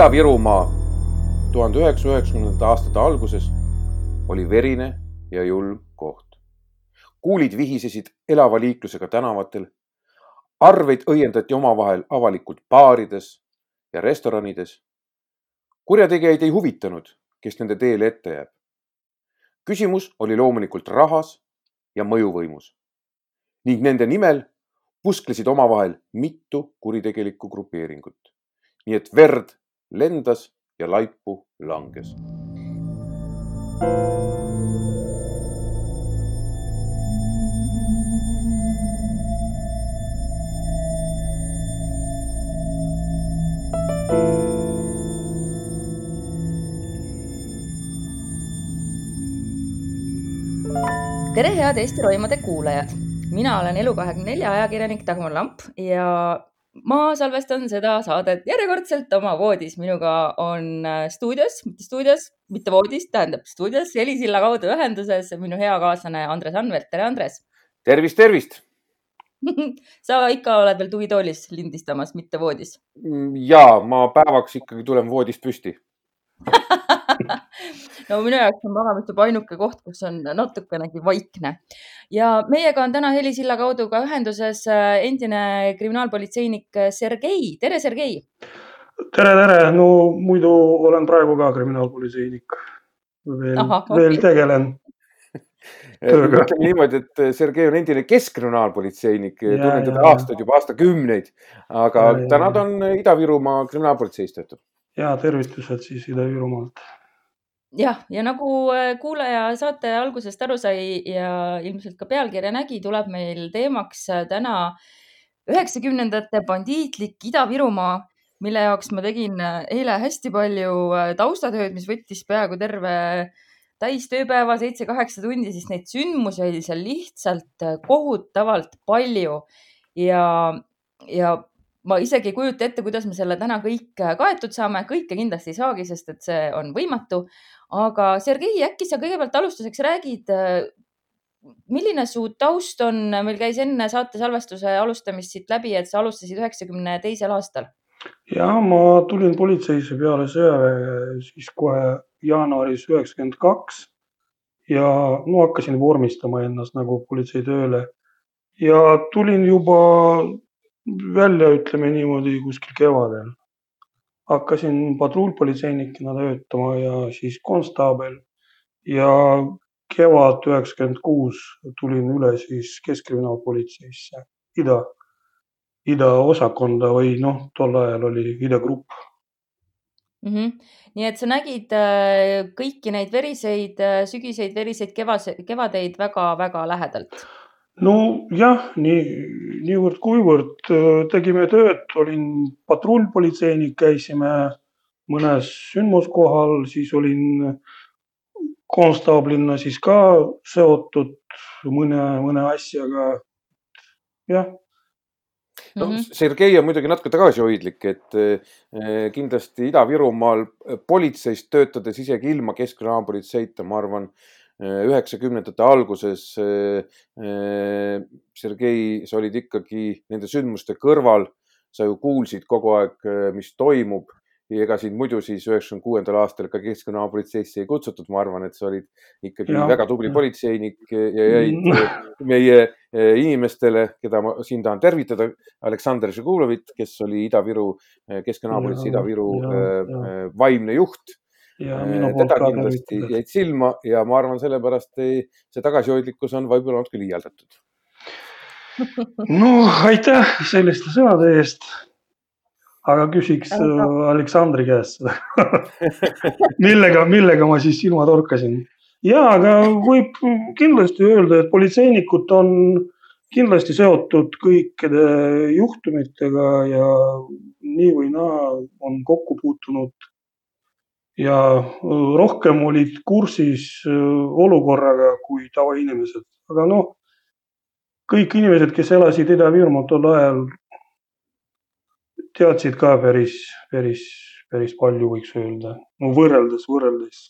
Ida-Virumaa tuhande üheksasaja üheksakümnendate aastate alguses oli verine ja julm koht. kuulid vihisesid elava liiklusega tänavatel. arveid õiendati omavahel avalikult baarides ja restoranides. kurjategijaid ei huvitanud, kes nende teele ette jääb. küsimus oli loomulikult rahas ja mõjuvõimus ning nende nimel pusklesid omavahel mitu kuritegelikku grupeeringut. nii et verd lendas ja laipu langes. tere, head Eesti Roimade kuulajad! mina olen Elu24 ajakirjanik Dagmar Lamp ja ma salvestan seda saadet järjekordselt oma voodis. minuga on äh, stuudios, mitte stuudios, mitte voodis, tähendab stuudios helisilla kaudu ühenduses minu hea kaaslane Andres Anvelt. tere, Andres. tervist, tervist sa ikka oled veel tugitoolis lindistamas, mitte voodis? Mm, ja ma päevaks ikkagi tulen voodist püsti no minu jaoks on magamistuba ainuke koht, kus on natukenegi vaikne ja meiega on täna helisilla kaudu ka ühenduses äh, endine kriminaalpolitseinik Sergei. tere, Sergei. tere, tere. no muidu olen praegu ka kriminaalpolitseinik. veel, Aha, okay. veel tegelen ütleme niimoodi, et Sergei on endine keskkriminaalpolitseinik, tunnen teda aastaid, juba aastakümneid, aga ja, täna ta on Ida-Virumaa kriminaalpolitseis töötab. ja tervitused siis Ida-Virumaalt jah, ja nagu äh, kuulaja saate algusest aru sai ja ilmselt ka pealkirja nägi, tuleb meil teemaks äh, täna üheksakümnendate bandiitlik Ida-Virumaa, mille jaoks ma tegin äh, eile hästi palju taustatööd, mis võttis peaaegu terve täistööpäeva, seitse-kaheksa tundi, siis neid sündmusi oli seal lihtsalt kohutavalt palju. Ja, ja ma isegi ei kujuta ette, kuidas me selle täna kõik kaetud saame, kõike kindlasti ei saagi, sest et see on võimatu. Aga Sergei, äkki sa kõigepealt alustuseks räägid, äh, milline su taust on, meil käis enne saate salvestuse alustamist siit läbi, et sa alustasid üheksakümne teisel aastal. ja ma tulin politseisse peale sõjaväe siis kohe jaanuaris üheksakümmend kaks ja no hakkasin vormistama ennast nagu politseitööle ja tulin juba välja, ütleme niimoodi kuskil kevadel hakkasin patrullpolitseinikuna töötama ja siis konstaabel ja kevad üheksakümmend kuus tulin üle siis Keskkriminaalpolitseisse, ida, idaosakonda või noh, tol ajal oli idagrupp mm. -hmm. nii et sa nägid äh, kõiki neid veriseid äh, sügiseid, veriseid kevase, kevadeid väga-väga lähedalt nojah, nii, niivõrd-kuivõrd äh, tegime tööd, olin patrullpolitseinik, käisime mõnes sündmuskohal, siis olin konstaablina siis ka seotud mõne, mõne asjaga. jah no mm -hmm. Sergei on muidugi natuke tagasihoidlik, et eh, kindlasti Ida-Virumaal politseis töötades isegi ilma keskkriminaalpolitseita, ma arvan, üheksakümnendate alguses Sergei, sa olid ikkagi nende sündmuste kõrval, sa ju kuulsid kogu aeg, mis toimub. Ja ega sind muidu siis üheksakümne kuuendal aastal ka keskkonnaapolitseisse ei kutsutud, ma arvan, et sa olid ikkagi ja. väga tubli politseinik ja jäid meie inimestele, keda ma siin tahan tervitada, Aleksandr Žegulovit, kes oli Ida-Viru, keskkonnaapolitsei Ida-Viru vaimne juht teda kindlasti jäid silma ja ma arvan, sellepärast see tagasihoidlikkus on võib-olla natuke liialdatud. no aitäh selliste sõnade eest. aga küsiks äh, Aleksandri käest seda millega, millega ma siis silma torkasin? ja, aga võib kindlasti öelda, et politseinikud on kindlasti seotud kõikide juhtumitega ja nii või naa on kokku puutunud ja rohkem olid kursis olukorraga kui tavainimesed, aga noh, kõik inimesed, kes elasid Ida-Virumaal tol ajal, teadsid ka päris, päris, päris palju, võiks öelda, no võrreldes, võrreldes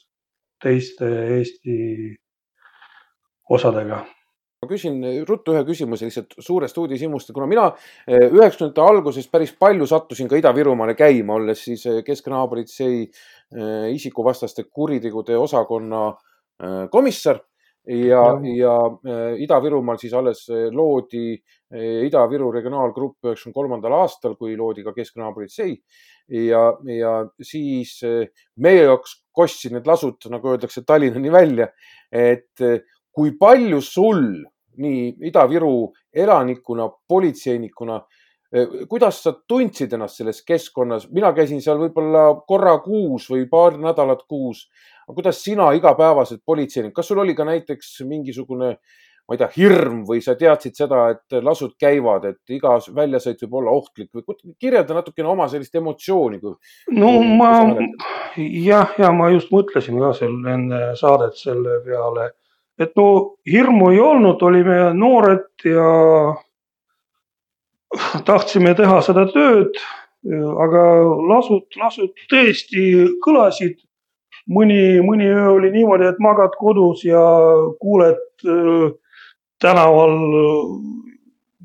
teiste Eesti osadega ma küsin ruttu ühe küsimuse lihtsalt suurest uudishimust, kuna mina eh, üheksakümnendate alguses päris palju sattusin ka Ida-Virumaale käima, olles siis eh, keskkriminaalpolitsei eh, isikuvastaste kuritegude osakonna komissar. Ja, ja Ida-Virumaal siis alles loodi Ida-Viru regionaalgrupp üheksakümne kolmandal aastal, kui loodi ka keskkriminaalpolitsei ja, ja siis meie jaoks kostsid need lasud, nagu öeldakse, Tallinnani välja, et kui palju sul nii Ida-Viru elanikuna, politseinikuna, eh, kuidas sa tundsid ennast selles keskkonnas, mina käisin seal võib-olla korra kuus või paar nädalat kuus. kuidas sina igapäevaselt politseinik, kas sul oli ka näiteks mingisugune, ma ei tea, hirm või sa teadsid seda, et lasud käivad, et iga väljasõit võib olla ohtlik või kirjelda natukene oma sellist emotsiooni. no ma jah, ja ma just mõtlesin ka seal enne saadet selle peale et no hirmu ei olnud, olime noored ja tahtsime teha seda tööd, aga lasud, lasud tõesti kõlasid. mõni, mõni öö oli niimoodi, et magad kodus ja kuuled äh, tänaval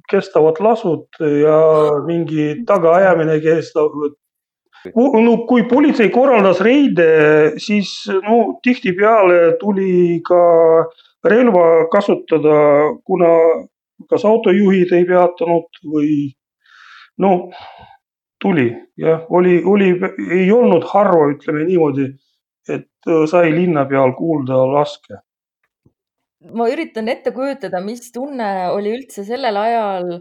kestavad lasud ja mingi tagaajamine kestab. no kui politsei korraldas reide, siis no tihtipeale tuli ka äh, relva kasutada, kuna kas autojuhid ei peatanud või no tuli jah, oli, oli, ei olnud harva, ütleme niimoodi, et äh, sai linna peal kuulda laske. ma üritan ette kujutada, mis tunne oli üldse sellel ajal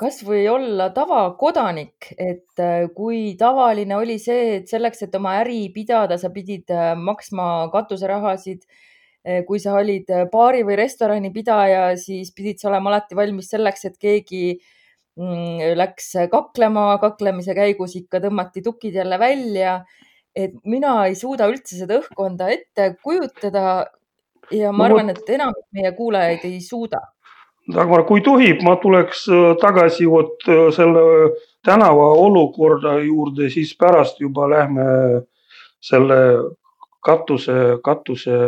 kasvõi olla tavakodanik, et äh, kui tavaline oli see, et selleks, et oma äri pidada, sa pidid äh, maksma katuserahasid kui sa olid eh, baari või restorani pidaja, siis pidid sa olema alati valmis selleks, et keegi mm, läks kaklema, kaklemise käigus ikka tõmmati tukid jälle välja. et mina ei suuda üldse seda õhkkonda ette kujutada. ja ma arvan, et enamik meie kuulajaid ei suuda. Dagmar, kui tohib, ma tuleks äh, tagasi vot äh, selle tänava olukorda juurde, siis pärast juba lähme selle katuse, katuse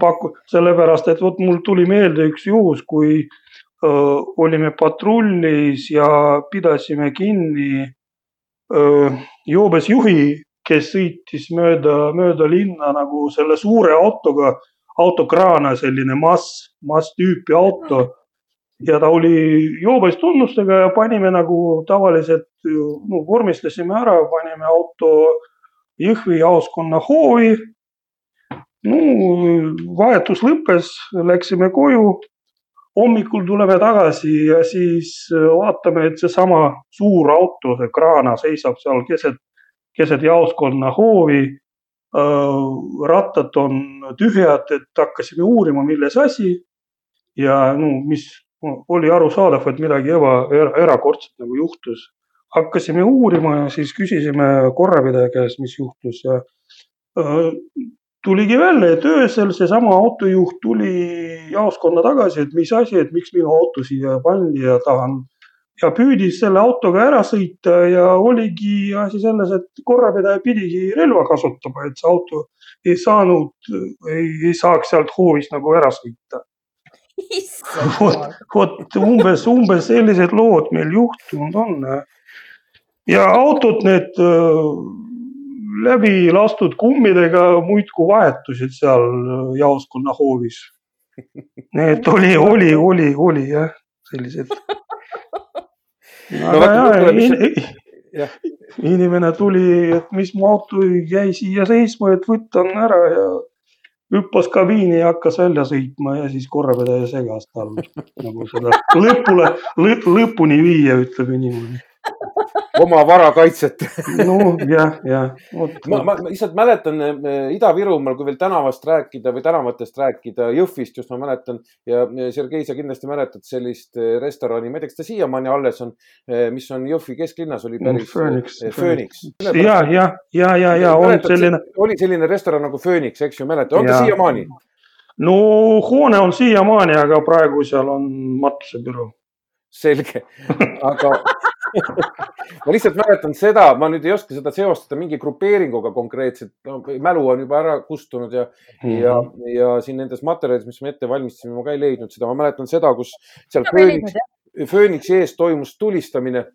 paku-, sellepärast et vot mul tuli meelde üks juhus, kui öö, olime patrullis ja pidasime kinni öö, joobes juhi, kes sõitis mööda, mööda linna nagu selle suure autoga, autokraana selline mass, mass tüüpi auto. ja ta oli joobes tunnustega ja panime nagu tavaliselt, no vormistasime ära, panime auto Jõhvi jaoskonna hoovi no vahetus lõppes, läksime koju. hommikul tuleme tagasi ja siis äh, vaatame, et seesama suur auto, see kraana seisab seal keset, keset jaoskonna hoovi. Äh, rattad on tühjad, et hakkasime uurima, milles asi. ja no mis oli arusaadav, et midagi eba, erakordset nagu juhtus. hakkasime uurima ja siis küsisime korrapidaja käest, mis juhtus ja äh, tuligi välja, et öösel seesama autojuht tuli jaoskonna tagasi, et mis asi, et miks minu auto siia pandi ja tahan ja püüdis selle autoga ära sõita ja oligi asi selles, et korrapidaja pidigi relva kasutama, et see auto ei saanud, ei, saaks sealt hoovist nagu ära sõita. vot, vot umbes, umbes sellised lood meil juhtunud on. ja autod, need läbi lastud kummidega muudkui vahetusid seal jaoskonna hoovis. Need oli, oli, oli, oli jah, sellised. no, jah, in, ja. inimene tuli, et mis mu auto jäi siia seisma, et võtan ära ja hüppas kabiini ja hakkas välja sõitma ja siis korrapidaja segas tal nagu seda lõpule lõp,, lõpuni viia, ütleme niimoodi oma vara kaitset noh, jah, jah. ma, ma lihtsalt mäletan Ida-Virumaal, kui veel tänavast rääkida või tänavatest rääkida, Jõhvist just ma mäletan ja Sergei, sa kindlasti mäletad sellist eh, restorani, ma ei tea, kas ta siiamaani alles on, eh, mis on Jõhvi kesklinnas, oli päris. Phoenix. Phoenix. ja, ja, ja, ja, ja on selline. oli selline restoran nagu Phoenix, eks ju, mäletad, on ta siiamaani? no hoone on siiamaani, aga praegu seal on matusebüroo selge, aga ma lihtsalt mäletan seda, ma nüüd ei oska seda seostada mingi grupeeringuga konkreetselt. No,, mälu on juba ära kustunud ja mm, -hmm. ja, ja siin nendes materjalides, mis me ette valmistasime, ma ka ei leidnud seda, ma mäletan seda, kus seal Phoenix, Phoenixi ees toimus tulistamine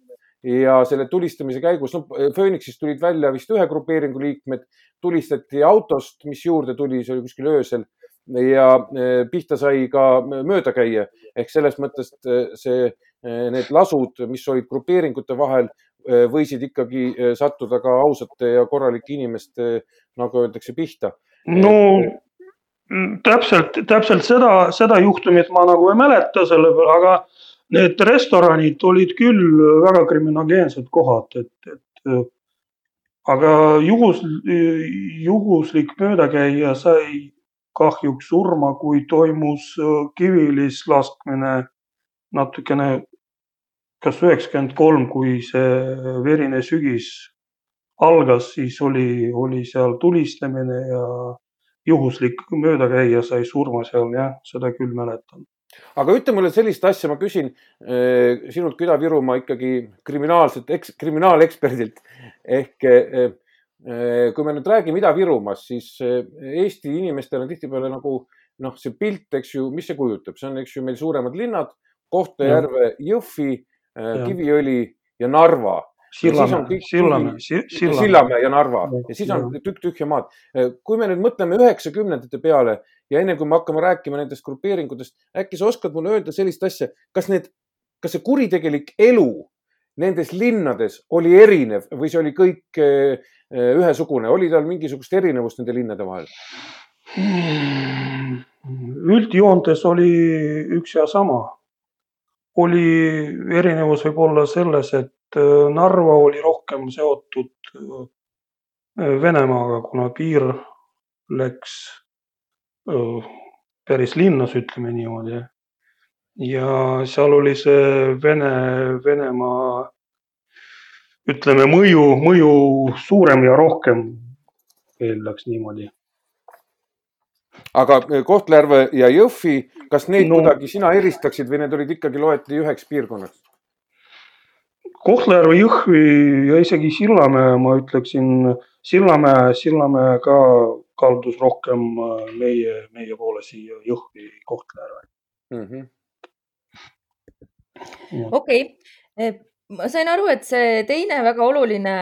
ja selle tulistamise käigus, no Phoenixist tulid välja vist ühe grupeeringu liikmed, tulistati autost, mis juurde tuli, see oli kuskil öösel ja e, pihta sai ka möödakäija. Ehk selles mõttes e, see Eh, need lasud, mis olid grupeeringute vahel, eh, võisid ikkagi eh, sattuda ka ausate ja korralike inimeste, nagu öeldakse, pihta. no täpselt, täpselt seda, seda juhtumit ma nagu ei mäleta selle peale, aga need restoranid olid küll väga kriminogeensed kohad, et, et aga juhus, juhuslik möödakäija sai kahjuks surma, kui toimus kivilis laskmine natukene kas üheksakümmend kolm, kui see verine sügis algas, siis oli, oli seal tulistamine ja juhuslik möödakäija sai surma seal, jah, seda küll mäletan. aga ütle mulle sellist asja, ma küsin eh, sinult kui Ida-Virumaa ikkagi kriminaalselt, kriminaaleksperdilt ehk eh, eh, kui me nüüd räägime Ida-Virumaast, siis eh, Eesti inimestel on tihtipeale nagu noh, see pilt, eks ju, mis see kujutab, see on, eks ju, meil suuremad linnad, Kohtla-Järve, Jõhvi Äh, Kiviõli ja Narva. Sillamäe, Sillamäe, Sillamäe. Sillamäe ja Narva. Ja siis on tükk tühja maad. Äh, kui me nüüd mõtleme üheksakümnendate peale ja enne kui me hakkame rääkima nendest grupeeringutest, äkki sa oskad mulle öelda sellist asja, kas need, kas see kuritegelik elu nendes linnades oli erinev või see oli kõik äh, ühesugune, oli tal mingisugust erinevust nende linnade vahel? Üldjoontes oli üks ja sama oli erinevus võib-olla selles, et äh, Narva oli rohkem seotud äh, Venemaaga, kuna piir läks äh, päris linnas, ütleme niimoodi. ja seal oli see Vene, Venemaa ütleme mõju, mõju suurem ja rohkem, eeldaks niimoodi aga eh, Kohtla-Järve ja Jõhvi, kas neid no. kuidagi sina eristaksid või need olid ikkagi loeti üheks piirkonnaks? Kohtla-Järve, Jõhvi ja isegi Sillamäe, ma ütleksin, Sillamäe, Sillamäe ka kaldus rohkem äh, meie, meie poole siia Jõhvi, Kohtla-Järve mm -hmm.. okei okay., ma sain aru, et see teine väga oluline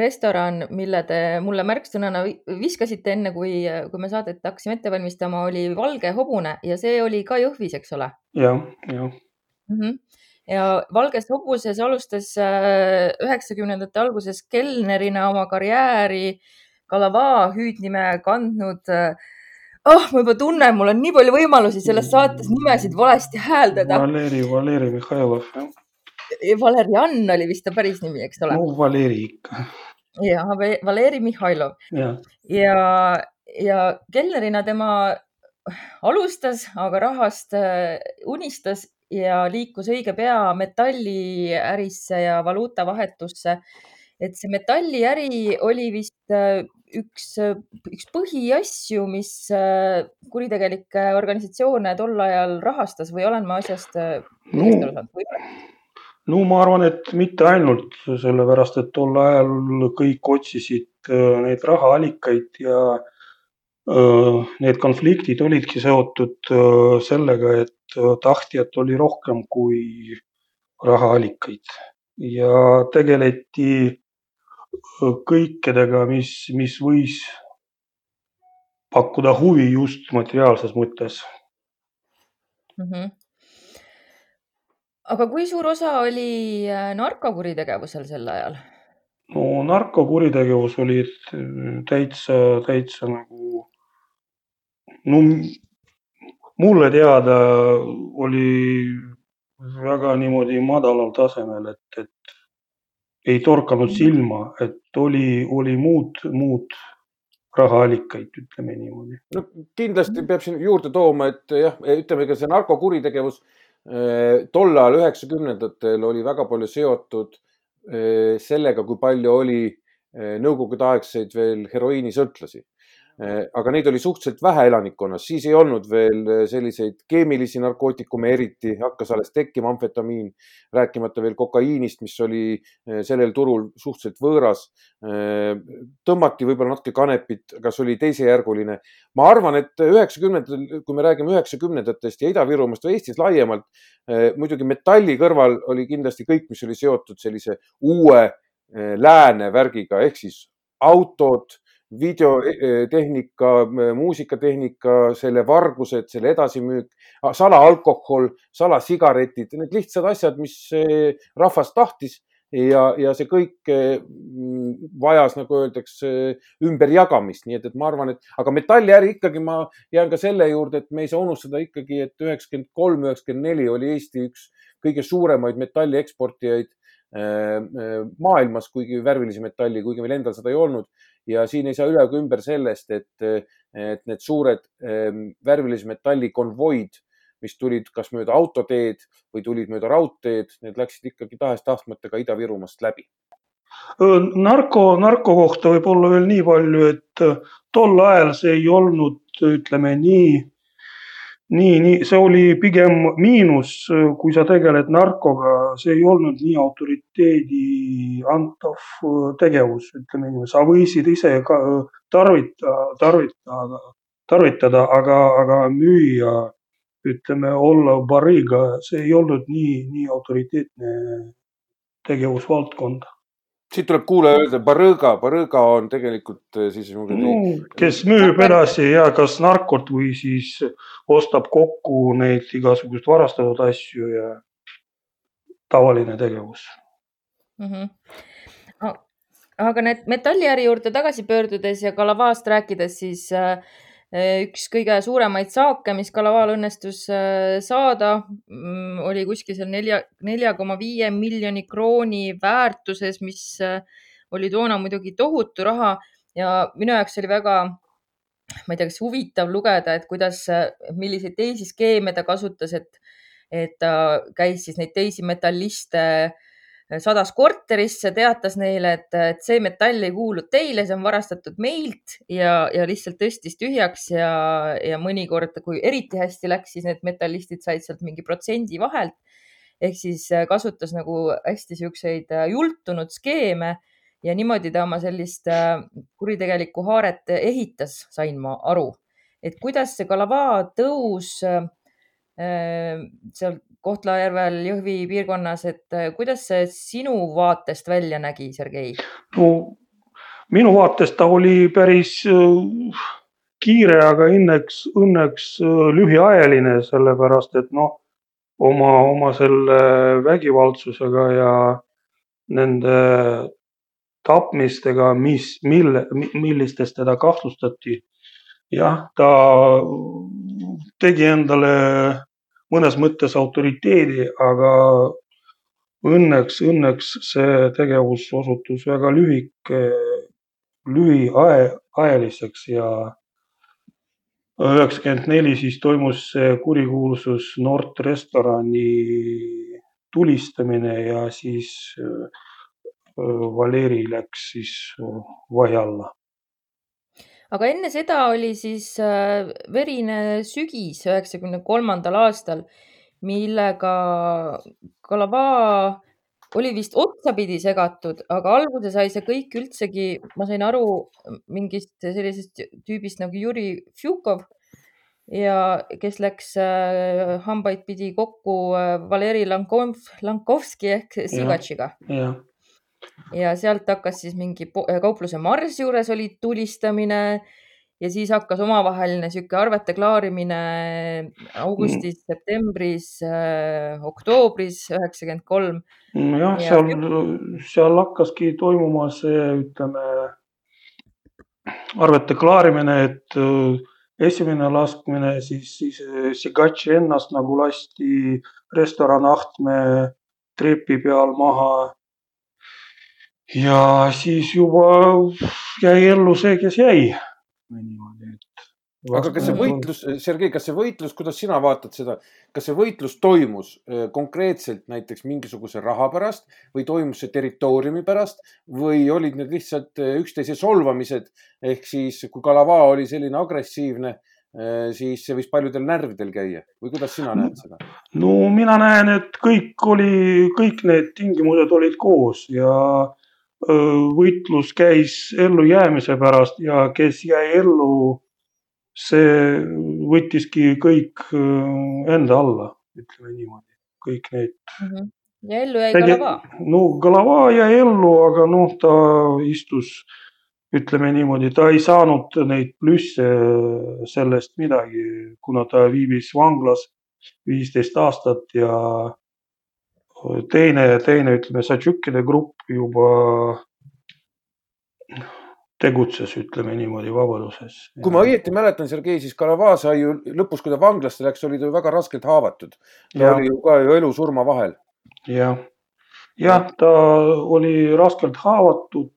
restoran, mille te mulle märksõnana viskasite enne, kui, kui me saadet hakkasime ette valmistama, oli Valge hobune ja see oli ka Jõhvis, eks ole ja,? jah, jah mm. -hmm. ja Valges hobuses alustas äh, üheksakümnendate alguses kelnerina oma karjääri Kalava hüüdnime kandnud oh, ma juba tunnen, mul on nii palju võimalusi selles saates nimesid valesti hääldada. Valeri, Valeri Mihhailov, jah Valerian oli vist ta päris nimi, eks ole? no Valeri ikka. ja, Valeri Mihhailov. ja, ja, ja kelnerina tema alustas, aga rahast äh, unistas ja liikus õige pea metalliärisse ja valuutavahetusse. et see metalliäri oli vist äh, üks, üks põhiasju, mis äh, kuritegelikke organisatsioone tol ajal rahastas või olen ma asjast no? No ma arvan, et mitte ainult sellepärast, et tol ajal kõik otsisid äh, neid rahaallikaid ja äh, need konfliktid olidki seotud äh, sellega, et tahtjat oli rohkem kui rahaallikaid ja tegeleti kõikidega, mis, mis võis pakkuda huvi just materiaalses mõttes mm. -hmm aga kui suur osa oli äh, narkokuritegevusel sel ajal? no narkokuritegevus oli äh, täitsa, täitsa nagu, no mulle teada oli väga niimoodi madalal tasemel, et, et ei torkanud silma, et oli, oli muud, muud rahaallikaid, ütleme niimoodi. no kindlasti peab siin juurde tooma, et jah, ütleme ka see narkokuritegevus eh, tol ajal üheksakümnendatel oli väga palju seotud eh, sellega, kui palju oli eh, nõukogudeaegseid veel heroiinisõltlasi. Äh, aga neid oli suhteliselt vähe elanikkonnas, siis ei olnud veel äh, selliseid keemilisi narkootikume eriti, hakkas alles tekkima amfetamiin, rääkimata veel kokaiinist, mis oli äh, sellel turul suhteliselt võõras. tõmmati võib-olla natuke kanepit, aga see oli teisejärguline. ma arvan, et üheksakümnendatel, kui me räägime üheksakümnendatest ja Ida-Virumaast või Eestis laiemalt, muidugi metalli kõrval oli kindlasti kõik, mis oli seotud sellise uue lääne värgiga ehk siis autod videotehnika, muusikatehnika, selle vargused, selle edasimüük, salaalkohol, salasigaretid, need lihtsad asjad, mis rahvas tahtis ja, ja see kõik vajas, nagu öeldakse, ümberjagamist, nii et, et ma arvan, et aga metalliäri ikkagi ma jään ka selle juurde, et me ei saa unustada ikkagi, et üheksakümmend kolm, üheksakümmend neli oli Eesti üks kõige suuremaid metalli eksportijaid maailmas, kuigi värvilisi metalli, kuigi meil endal seda ei olnud ja siin ei saa üle ega ümber sellest, et, et need suured ehm, värvilise metalli konvoid, mis tulid kas mööda autoteed või tulid mööda raudteed, need läksid ikkagi tahes-tahtmata ka Ida-Virumaast läbi. narko, narko kohta võib olla veel nii palju, et tol ajal see ei olnud, ütleme nii nii, nii see oli pigem miinus, kui sa tegeled narkoga, see ei olnud nii autoriteedi antav tegevus, ütleme niimoodi, sa võisid ise ka tarvita, tarvitada, tarvitada, aga, aga müüa, ütleme, olla bariga, see ei olnud nii, nii autoriteetne tegevusvaldkond siit tuleb kuulaja öelda, barõga, barõga on tegelikult eh, siis no,. kes müüb edasi ja kas narkot või siis ostab kokku neid igasugust varastatud asju ja tavaline tegevus mm. -hmm. aga need metalliäri juurde tagasi pöördudes ja Kalavaast rääkides, siis Äh, üks kõige suuremaid saake, mis Kalavaal õnnestus äh, saada, mm, oli kuskil seal nelja, nelja koma viie miljoni krooni väärtuses, mis äh, oli toona muidugi tohutu raha. Ja minu jaoks oli väga, ma ei tea, kas huvitav lugeda, et kuidas, milliseid teisi skeeme ta kasutas, et, et ta käis siis neid teisi metalliste äh, sadas korterisse, teatas neile, et, et see metall ei kuulu teile, see on varastatud meilt ja, ja lihtsalt tõstis tühjaks ja, ja mõnikord, kui eriti hästi läks, siis need metallistid said sealt mingi protsendi vahelt. ehk siis äh, kasutas nagu hästi siukseid äh, jultunud skeeme ja niimoodi ta oma sellist äh, kuritegelikku haaret ehitas, sain ma aru. et kuidas see Kalavaa tõus seal Kohtla-Järvel, Jõhvi piirkonnas, et äh, kuidas see sinu vaatest välja nägi, Sergei? no minu vaatest ta oli päris äh, kiire, aga õnneks, õnneks äh, lühiajaline, sellepärast et noh, oma, oma selle vägivaldsusega ja nende tapmistega, mis, mille, millistes teda kahtlustati. Jah, ta tegi endale mõnes mõttes autoriteedi, aga õnneks, õnneks see tegevus osutus väga lühike, lühiajaliseks ja üheksakümmend neli siis toimus see kurikuulsus Nord restorani tulistamine ja siis äh, Valeri läks siis vahi alla aga enne seda oli siis äh, verine sügis üheksakümne kolmandal aastal, millega Kalava oli vist otsapidi segatud, aga alguse sai see kõik üldsegi, ma sain aru mingist sellisest tüübist nagu Juri Fjukov ja kes läks äh, hambaid pidi kokku äh, Valeri Lankov, Lankovski ehk Sigatšiga. Ja sealt hakkas siis mingi äh, kaupluse Mars juures oli tulistamine ja siis hakkas omavaheline sihuke arvete klaarimine augustis, mm. septembris äh,, oktoobris üheksakümmend kolm. nojah, seal, seal hakkaski toimuma see, ütleme, arvete klaarimine, et äh, esimene laskmine, siis, siis Sigatši ennast nagu lasti restoran Ahtme trepi peal maha ja siis juba jäi ellu see, kes jäi. niimoodi, et aga kas see võitlus, Sergei, kas see võitlus, kuidas sina vaatad seda, kas see võitlus toimus äh, konkreetselt näiteks mingisuguse raha pärast või toimus see territooriumi pärast või olid need lihtsalt äh, üksteise solvamised ehk siis, kui Kalava oli selline agressiivne, äh, siis see võis paljudel närvidel käia või kuidas sina näed seda? no mina näen, et kõik oli, kõik need tingimused olid koos ja võitlus käis ellujäämise pärast ja kes jäi ellu see võttiski kõik enda alla, ütleme niimoodi, kõik need mm. -hmm. ja ellu jäi Galava? no Galava jäi ellu, aga noh, ta istus, ütleme niimoodi, ta ei saanud neid plüsse sellest midagi, kuna ta viibis vanglas viisteist aastat ja teine, teine, ütleme, Satšukide grupp juba tegutses, ütleme niimoodi, vabaduses. kui ma õieti mäletan, Sergei, siis Kalava sai ju lõpus, kui ta vanglasse läks, oli ta ju väga raskelt haavatud. ta ja. oli ju ka ju elu-surma vahel. jah, jah, ta oli raskelt haavatud,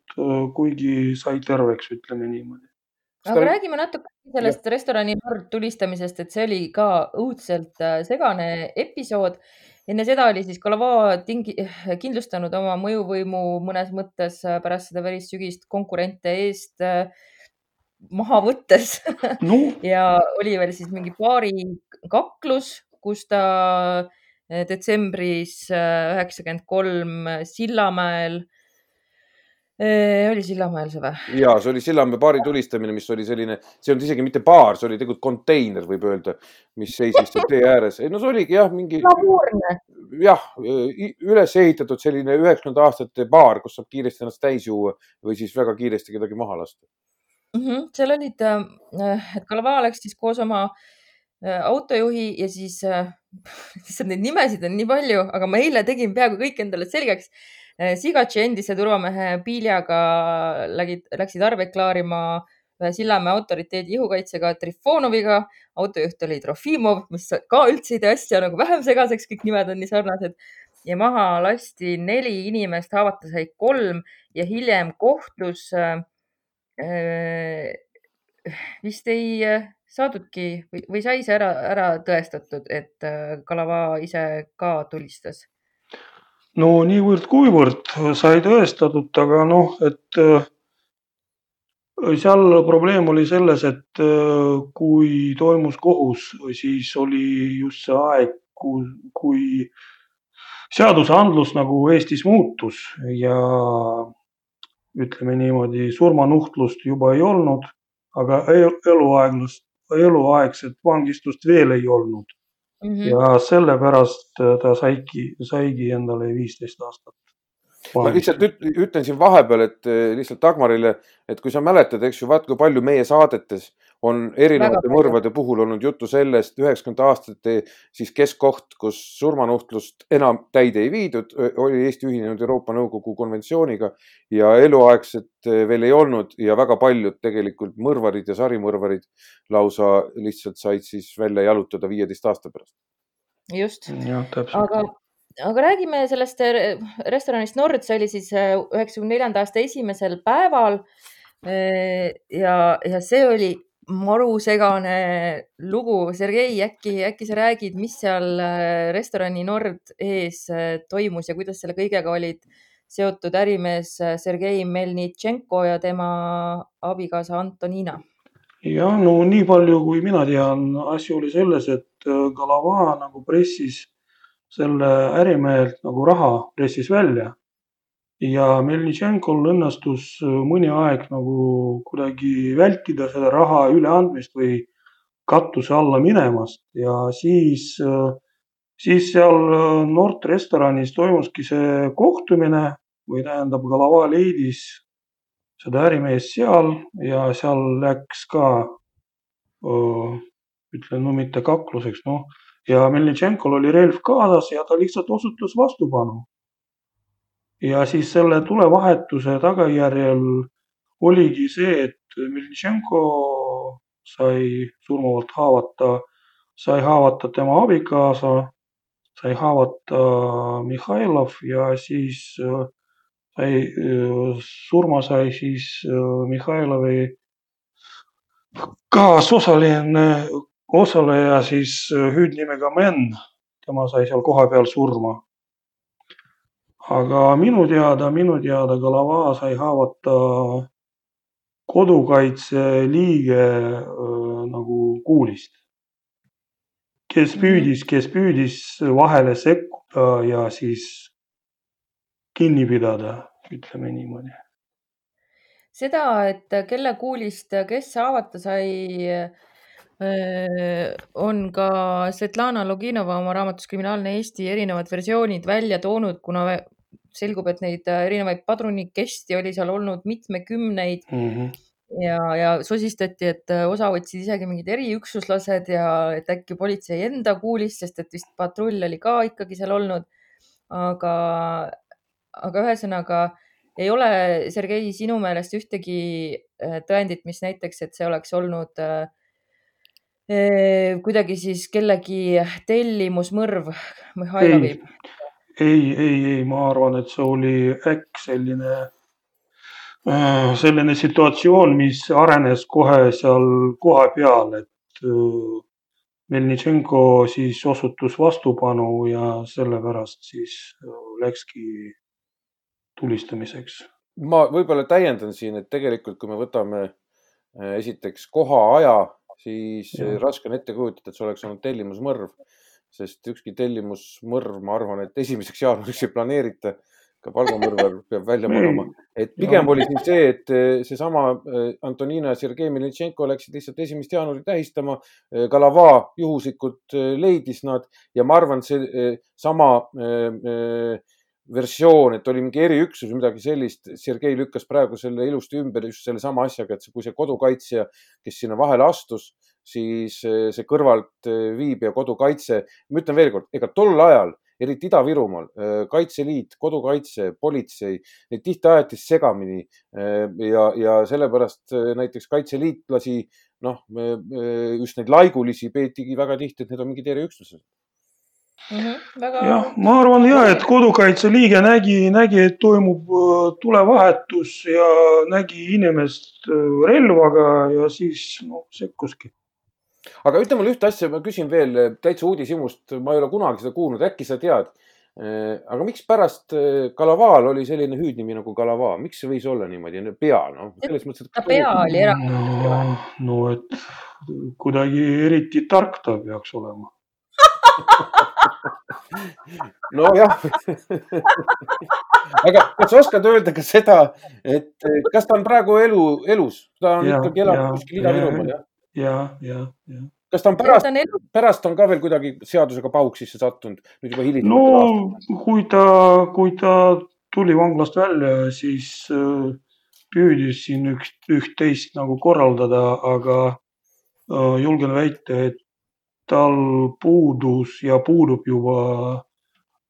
kuigi sai terveks, ütleme niimoodi. aga ta... räägime natuke sellest ja. restorani tulistamisest, et see oli ka õudselt äh, segane episood enne seda oli siis Kalava tingi, kindlustanud oma mõjuvõimu mõnes mõttes äh, pärast seda verissügist konkurente eest äh, maha võttes no. ja oli veel siis mingi paari kaklus, kus ta äh, detsembris üheksakümmend kolm Sillamäel oli Sillamäel see või? ja see oli Sillamäe baari tulistamine, mis oli selline, see ei olnud isegi mitte baar, see oli tegelikult konteiner, võib öelda, mis seisis seal tee ääres. ei no see oligi jah, mingi. jah, üles ehitatud selline üheksakümnendate aastate baar, kus saab kiiresti ennast täis juua või siis väga kiiresti kedagi maha lasta mm. -hmm. seal olid, äh, et Kalava läks siis koos oma äh, autojuhi ja siis lihtsalt neid nimesid on nii palju, aga ma eile tegin peaaegu kõik endale selgeks Sigatši endise turvamehe Piljaga lägid, läksid arveid klaarima ühe Sillamäe autoriteedi ihukaitsega Trifonoviga. autojuht oli Trofimov, mis ka üldse ei tee asja nagu vähem segaseks, kõik nimed on nii sarnased. ja maha lasti neli inimest, haavata sai kolm ja hiljem kohtus äh, vist ei saadudki või, või sai see ära, ära tõestatud, et Kalava ise ka tulistas no niivõrd-kuivõrd sai tõestatud, aga noh, et äh, seal probleem oli selles, et äh, kui toimus kohus, siis oli just see aeg, kui seadusandlus nagu Eestis muutus ja ütleme niimoodi, surmanuhtlust juba ei olnud, aga eluaeglust, eluaegset vangistust veel ei olnud mm. -hmm. ja sellepärast äh, ta saigi, saigi endale viisteist aastat. ma lihtsalt ütlen siin vahepeal, et äh, lihtsalt Dagmarile, et kui sa mäletad, eks ju, vaat kui palju meie saadetes on erinevate mõrvade puhul olnud juttu sellest üheksakümnendate aastate siis keskkoht, kus surmanuhtlust enam täide ei viidud, oli Eesti ühinenud Euroopa Nõukogu konventsiooniga ja eluaegset veel ei olnud ja väga paljud tegelikult mõrvarid ja sarimõrvarid lausa lihtsalt said siis välja jalutada viieteist aasta pärast. just, aga aga räägime sellest restoranist Nord, see oli siis üheksakümne neljanda aasta esimesel päeval. ja, ja see oli marusegane lugu. Sergei, äkki, äkki sa räägid, mis seal äh, restorani Nord ees äh, toimus ja kuidas selle kõigega olid seotud ärimees äh, Sergei Melnitšenko ja tema abikaasa Antonina? jah, no nii palju, kui mina tean, asi oli selles, et Galava nagu pressis selle ärimehelt nagu raha pressis välja ja Melnitšenkol õnnestus äh, mõni aeg nagu kuidagi vältida selle raha üleandmist või katuse alla minemast. Ja siis, äh, siis seal äh, Nord restoranis toimuski see kohtumine või tähendab, Galava leidis seda ärimeest seal ja seal läks ka ütlen, no mitte kakluseks, noh. Ja Melnitšenkol oli relv kaasas ja ta lihtsalt osutus vastupanu ja siis selle tulevahetuse tagajärjel oligi see, et Miltšenko sai surmavalt haavata, sai haavata tema abikaasa, sai haavata Mihhailov ja siis sai, surma sai siis Mihhailovi kaasosaline, osaleja siis hüüdnimega Men. tema sai seal kohapeal surma. Aga minu teada, minu teada Galava sai haavata kodukaitse liige nagu kuulist. kes Mhm. püüdis, kes püüdis vahele sekkuda ja siis kinni pidada, ütleme niimoodi. seda, et kelle kuulist kes haavata sai, on ka Svetlana Loginova oma raamatus Kriminaalne Eesti erinevad versioonid välja toonud, kuna selgub, et neid erinevaid padrunikesti oli seal olnud mitmekümneid mm. -hmm. ja, ja sosistati, et osa võtsid isegi mingid eriüksuslased ja et äkki politsei enda kuulis, sest et vist patrull oli ka ikkagi seal olnud. aga, aga ühesõnaga ei ole, Sergei, sinu meelest ühtegi tõendit, mis näiteks, et see oleks olnud äh, kuidagi siis kellegi tellimusmõrv Mihhailovi? Ei, ei, ei, ma arvan, et see oli äkk selline, selline situatsioon, mis arenes kohe seal kohapeal, et Melnitšenko siis osutus vastupanu ja sellepärast siis läkski tulistamiseks. ma võib-olla täiendan siin, et tegelikult, kui me võtame esiteks koha, aja siis ja. raske on ette kujutada, et see oleks olnud tellimusmõrv, sest ükski tellimusmõrv, ma arvan, et esimeseks jaanuariks ei planeerita. ka palgamõrvar peab välja magama, et pigem oli siin see, et seesama Antonina ja Sergei Militšenko läksid lihtsalt esimest jaanuari tähistama. Galava juhuslikult leidis nad ja ma arvan, see sama versioon, et oli mingi eriüksus või midagi sellist. Sergei lükkas praegu selle ilusti ümber just sellesama asjaga, et kui see kodukaitsja, kes sinna vahele astus, siis see kõrvalt viibija kodukaitse, ma ütlen veelkord, ega tol ajal, eriti Ida-Virumaal, Kaitseliit, kodukaitse, politsei, neid tihti aeti segamini ja, ja sellepärast näiteks kaitseliitlasi, noh, just neid laigulisi peetigi väga tihti, et need on mingid eriüksused Mm -hmm, väga... jah, ma arvan ja, et kodukaitse liige nägi, nägi, et toimub tulevahetus ja nägi inimest relvaga ja siis noh, sekkuski. Aga ütle mulle ühte asja, ma küsin veel täitsa uudishimust, ma ei ole kunagi seda kuulnud, äkki sa tead. aga mikspärast Kalavaal oli selline hüüdnimi nagu Kalava, miks see võis olla niimoodi, pea, noh, selles mõttes, et. ta pea oli erakond. no, no et kuidagi eriti tark ta peaks olema nojah aga kas sa oskad öelda ka seda, et kas ta on praegu elu, elus, ta on ja, ikkagi elab kuskil Ida-Virumaal, jah? Ja, ja, ja. kas ta on pärast, pärast on ka veel kuidagi seadusega pauk sisse sattunud, nüüd juba hiljem? no kui ta, kui ta tuli vanglast välja, siis äh, püüdis siin üks, üht-teist nagu korraldada, aga äh, julgen väita, et tal puudus ja puudub juba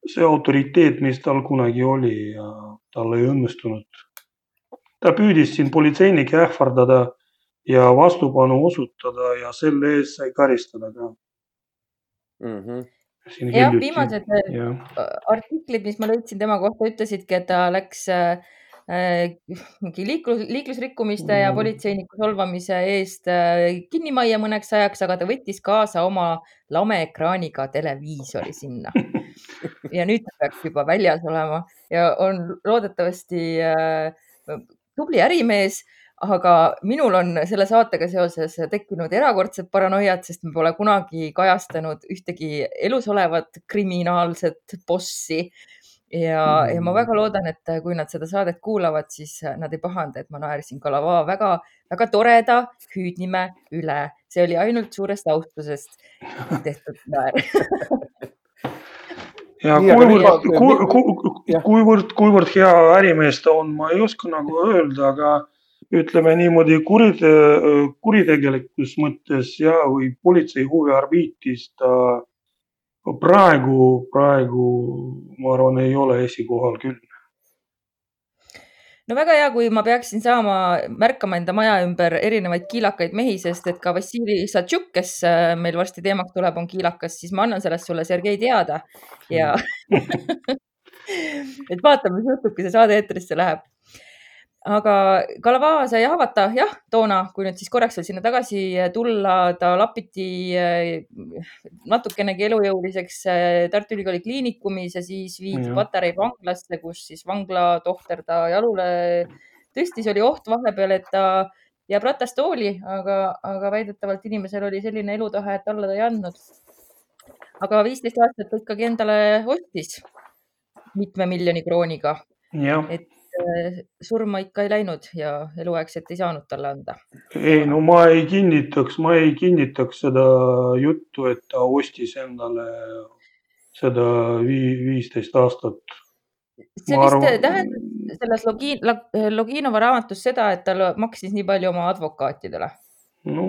see autoriteet, mis tal kunagi oli ja tal ei õnnestunud. ta püüdis siin politseinikke ähvardada ja vastupanu osutada ja selle eest sai karistada ka mm. -hmm jah, viimased ja. artiklid, mis ma leidsin tema kohta, ütlesidki, et ta läks äh, mingi liiklus, liiklusrikkumiste mm. ja politseiniku solvamise eest kinnimajja mõneks ajaks, aga ta võttis kaasa oma lameekraaniga televiisori sinna. ja nüüd ta peaks juba väljas olema ja on loodetavasti äh, tubli ärimees aga minul on selle saatega seoses tekkinud erakordsed paranoiad, sest me pole kunagi kajastanud ühtegi elus olevat kriminaalset bossi ja mm., ja ma väga loodan, et kui nad seda saadet kuulavad, siis nad ei pahanda, et ma naersin Kalava väga-väga toreda hüüdnime üle. see oli ainult suurest austusest tehtud naer ja kuivõrd, kuivõrd, kuivõrd, kuivõrd hea ärimees ta on, ma ei oska nagu öelda, aga ütleme niimoodi kurite, kuritegelikus mõttes ja, või politsei huviorbiitis ta praegu, praegu ma arvan, ei ole esikohal küll. no väga hea, kui ma peaksin saama märkama enda maja ümber erinevaid kiilakaid mehi, sest et ka Vassili Satšuk, kes äh, meil varsti teemaks tuleb, on kiilakas, siis ma annan sellest sulle, Sergei, teada ja et vaatame, mis juhtub, kui see saade eetrisse läheb aga Kalava sai haavata jah, toona, kui nüüd siis korraks veel sinna tagasi tulla, ta lapiti eh, natukenegi elujõuliseks eh, Tartu Ülikooli Kliinikumis ja siis viidi Patarei vanglasse, kus siis vanglatohter ta jalule tõstis, oli oht vahepeal, et ta jääb ratastooli, aga, aga väidetavalt inimesel oli selline elutahe, et alla ta ei andnud. aga viisteist aastat ta ikkagi endale ostis mitme miljoni krooniga. et Äh, surma ikka ei läinud ja eluaegset ei saanud talle anda. ei, no ma ei kinnitaks, ma ei kinnitaks seda juttu, et ta ostis endale seda viisteist aastat. see vist arvan... tähendab selles Login, Loginova raamatus seda, et ta maksis nii palju oma advokaatidele. no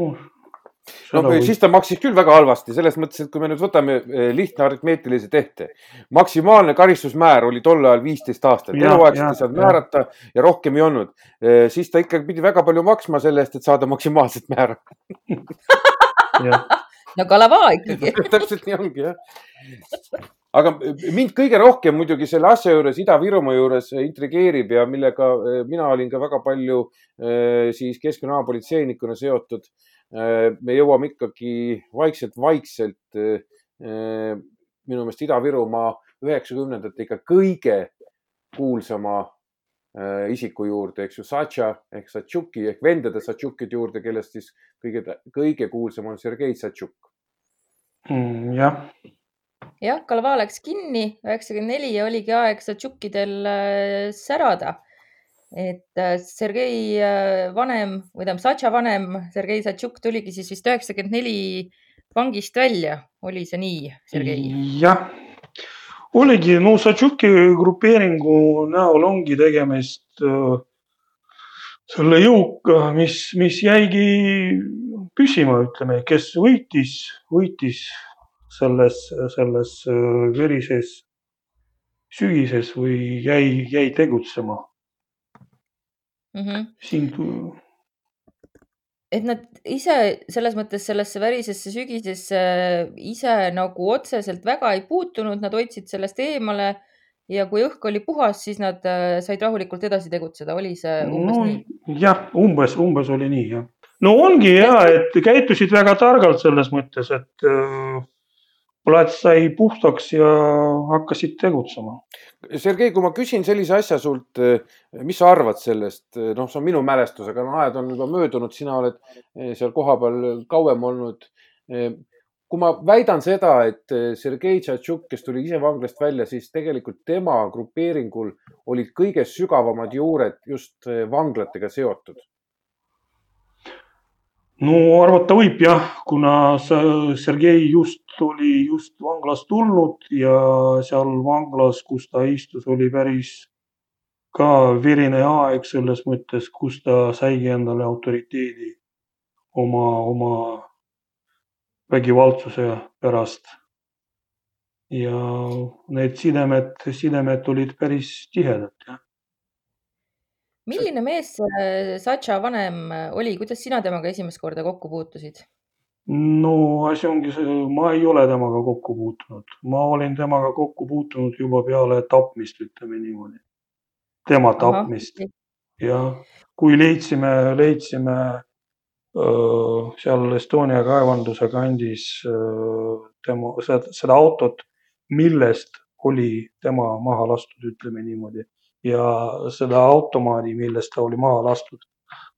no või... siis ta maksis küll väga halvasti, selles mõttes, et kui me nüüd võtame eh, lihtne aritmeetilise tehte, maksimaalne karistusmäär oli tol ajal viisteist aastat, eluaegselt ei saanud määrata ja rohkem ei olnud. Eh, siis ta ikkagi pidi väga palju maksma selle eest, et saada maksimaalset määra. No Kalava ikkagi. Täpselt nii ongi jah. Aga mind kõige rohkem muidugi selle asja juures, Ida-Virumaa juures intrigeerib ja millega eh, mina olin ka väga palju siis keskkriminaalpolitseinikuna seotud me jõuame ikkagi vaikselt-vaikselt äh, minu meelest Ida-Virumaa üheksakümnendate ikka kõige kuulsama äh, isiku juurde, eks ju, Satša ehk Satšuki ehk vendade Satšukide juurde, kellest siis kõige, kõige kuulsam on Sergei Satšuk mm,. jah. jah, Kalva läks kinni, üheksakümmend neli ja oligi aeg Satšukidel särada et äh, Sergei äh, vanem või tähendab Satša vanem, Sergei Satšuk tuligi siis vist üheksakümmend neli vangist välja, oli see nii, Sergei? jah, oligi, no Satšuki grupeeringu näol ongi tegemist äh, selle jõuga, mis, mis jäigi püsima, ütleme, kes võitis, võitis selles, selles verises sügises või jäi, jäi tegutsema mm. -hmm. siin et nad ise selles mõttes sellesse värisesse sügisesse ise nagu otseselt väga ei puutunud, nad hoidsid sellest eemale ja kui õhk oli puhas, siis nad äh, said rahulikult edasi tegutseda, oli see umbes no, nii? jah, umbes, umbes oli nii jah. no ongi ja, et käitusid väga targalt selles mõttes, et äh, plats sai puhtaks ja hakkasid tegutsema. Sergei, kui ma küsin sellise asja sult, eh, mis sa arvad sellest, eh, noh, see on minu mälestus, aga no ajad on juba möödunud, sina oled eh, seal kohapeal kauem olnud. kui ma väidan seda, et Sergei Tšatšuk, kes tuli ise vanglast välja, siis tegelikult tema grupeeringul olid kõige sügavamad juured just vanglatega seotud no arvata võib jah, kuna Sergei just oli just vanglast tulnud ja seal vanglas, kus ta istus, oli päris ka verine aeg selles mõttes, kus ta saigi endale autoriteedi oma, oma vägivaldsuse pärast. ja need sidemed, sidemed olid päris tihedad jah milline mees Satša vanem oli, kuidas sina temaga esimest korda kokku puutusid? no asi ongi see, ma ei ole temaga kokku puutunud, ma olin temaga kokku puutunud juba peale tapmist, ütleme niimoodi. tema tapmist. Ja kui leidsime, leidsime öö, seal Estonia kaevanduse kandis öö, tema, seda autot, millest oli tema maha lastud, ütleme niimoodi ja seda automaadi, millest ta oli maha lastud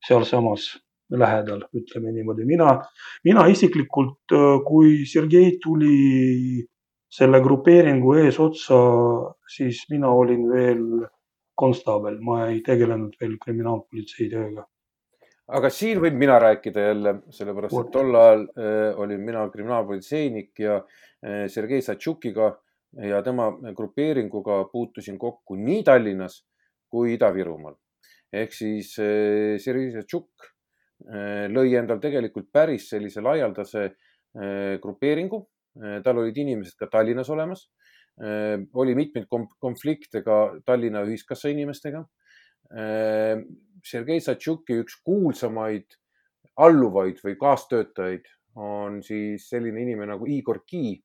sealsamas lähedal, ütleme niimoodi. mina, mina isiklikult, kui Sergei tuli selle grupeeringu eesotsa, siis mina olin veel konstaabel, ma ei tegelenud veel kriminaalpolitsei tööga. aga siin võin mina rääkida jälle, sellepärast et tol ajal äh, olin mina kriminaalpolitseinik ja äh, Sergei Satšukiga äh, ja tema grupeeringuga puutusin kokku nii Tallinnas kui Ida-Virumaal. ehk siis eh, Sergei Tšukk eh, lõi endal tegelikult päris sellise laialdase eh, grupeeringu. tal olid inimesed ka Tallinnas olemas. oli mitmeid konflikte ka Tallinna ühiskassa inimestega. Sergei Satšuki üks kuulsamaid alluvaid või kaastöötajaid on siis selline inimene nagu Igor Ki,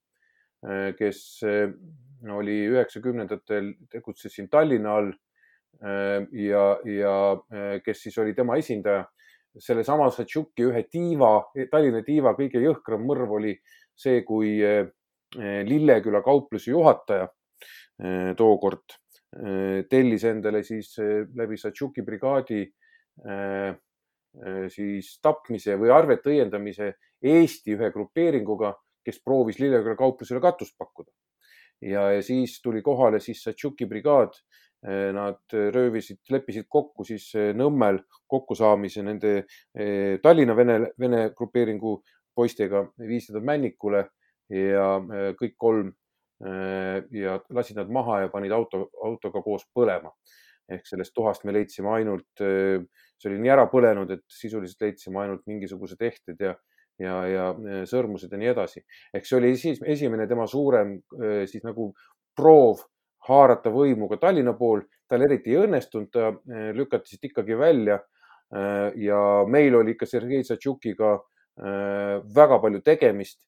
kes äh, oli üheksakümnendatel, tegutses siin Tallinna all ja, ja kes siis oli tema esindaja. sellesama Satšuki ühe tiiva, Tallinna tiiva kõige jõhkram mõrv oli see, kui Lilleküla kaupluse juhataja tookord tellis endale siis läbi Satšuki brigaadi siis tapmise või arvete õiendamise Eesti ühe grupeeringuga, kes proovis Lilleküla kauplusele katust pakkuda. ja, ja siis tuli kohale siis Satšuki brigaad. Nad röövisid, leppisid kokku siis Nõmmel kokkusaamise nende Tallinna vene, vene grupeeringu poistega, viisid nad Männikule ja kõik kolm ja lasid nad maha ja panid auto, autoga koos põlema. ehk sellest tuhast me leidsime ainult, see oli nii ära põlenud, et sisuliselt leidsime ainult mingisugused ehted ja ja, ja sõrmused ja nii edasi. ehk see oli siis esimene tema suurem siis nagu proov haarata võimu ka Tallinna pool. tal eriti ei õnnestunud, ta lükati siit ikkagi välja. ja meil oli ikka Sergei Satšukiga väga palju tegemist.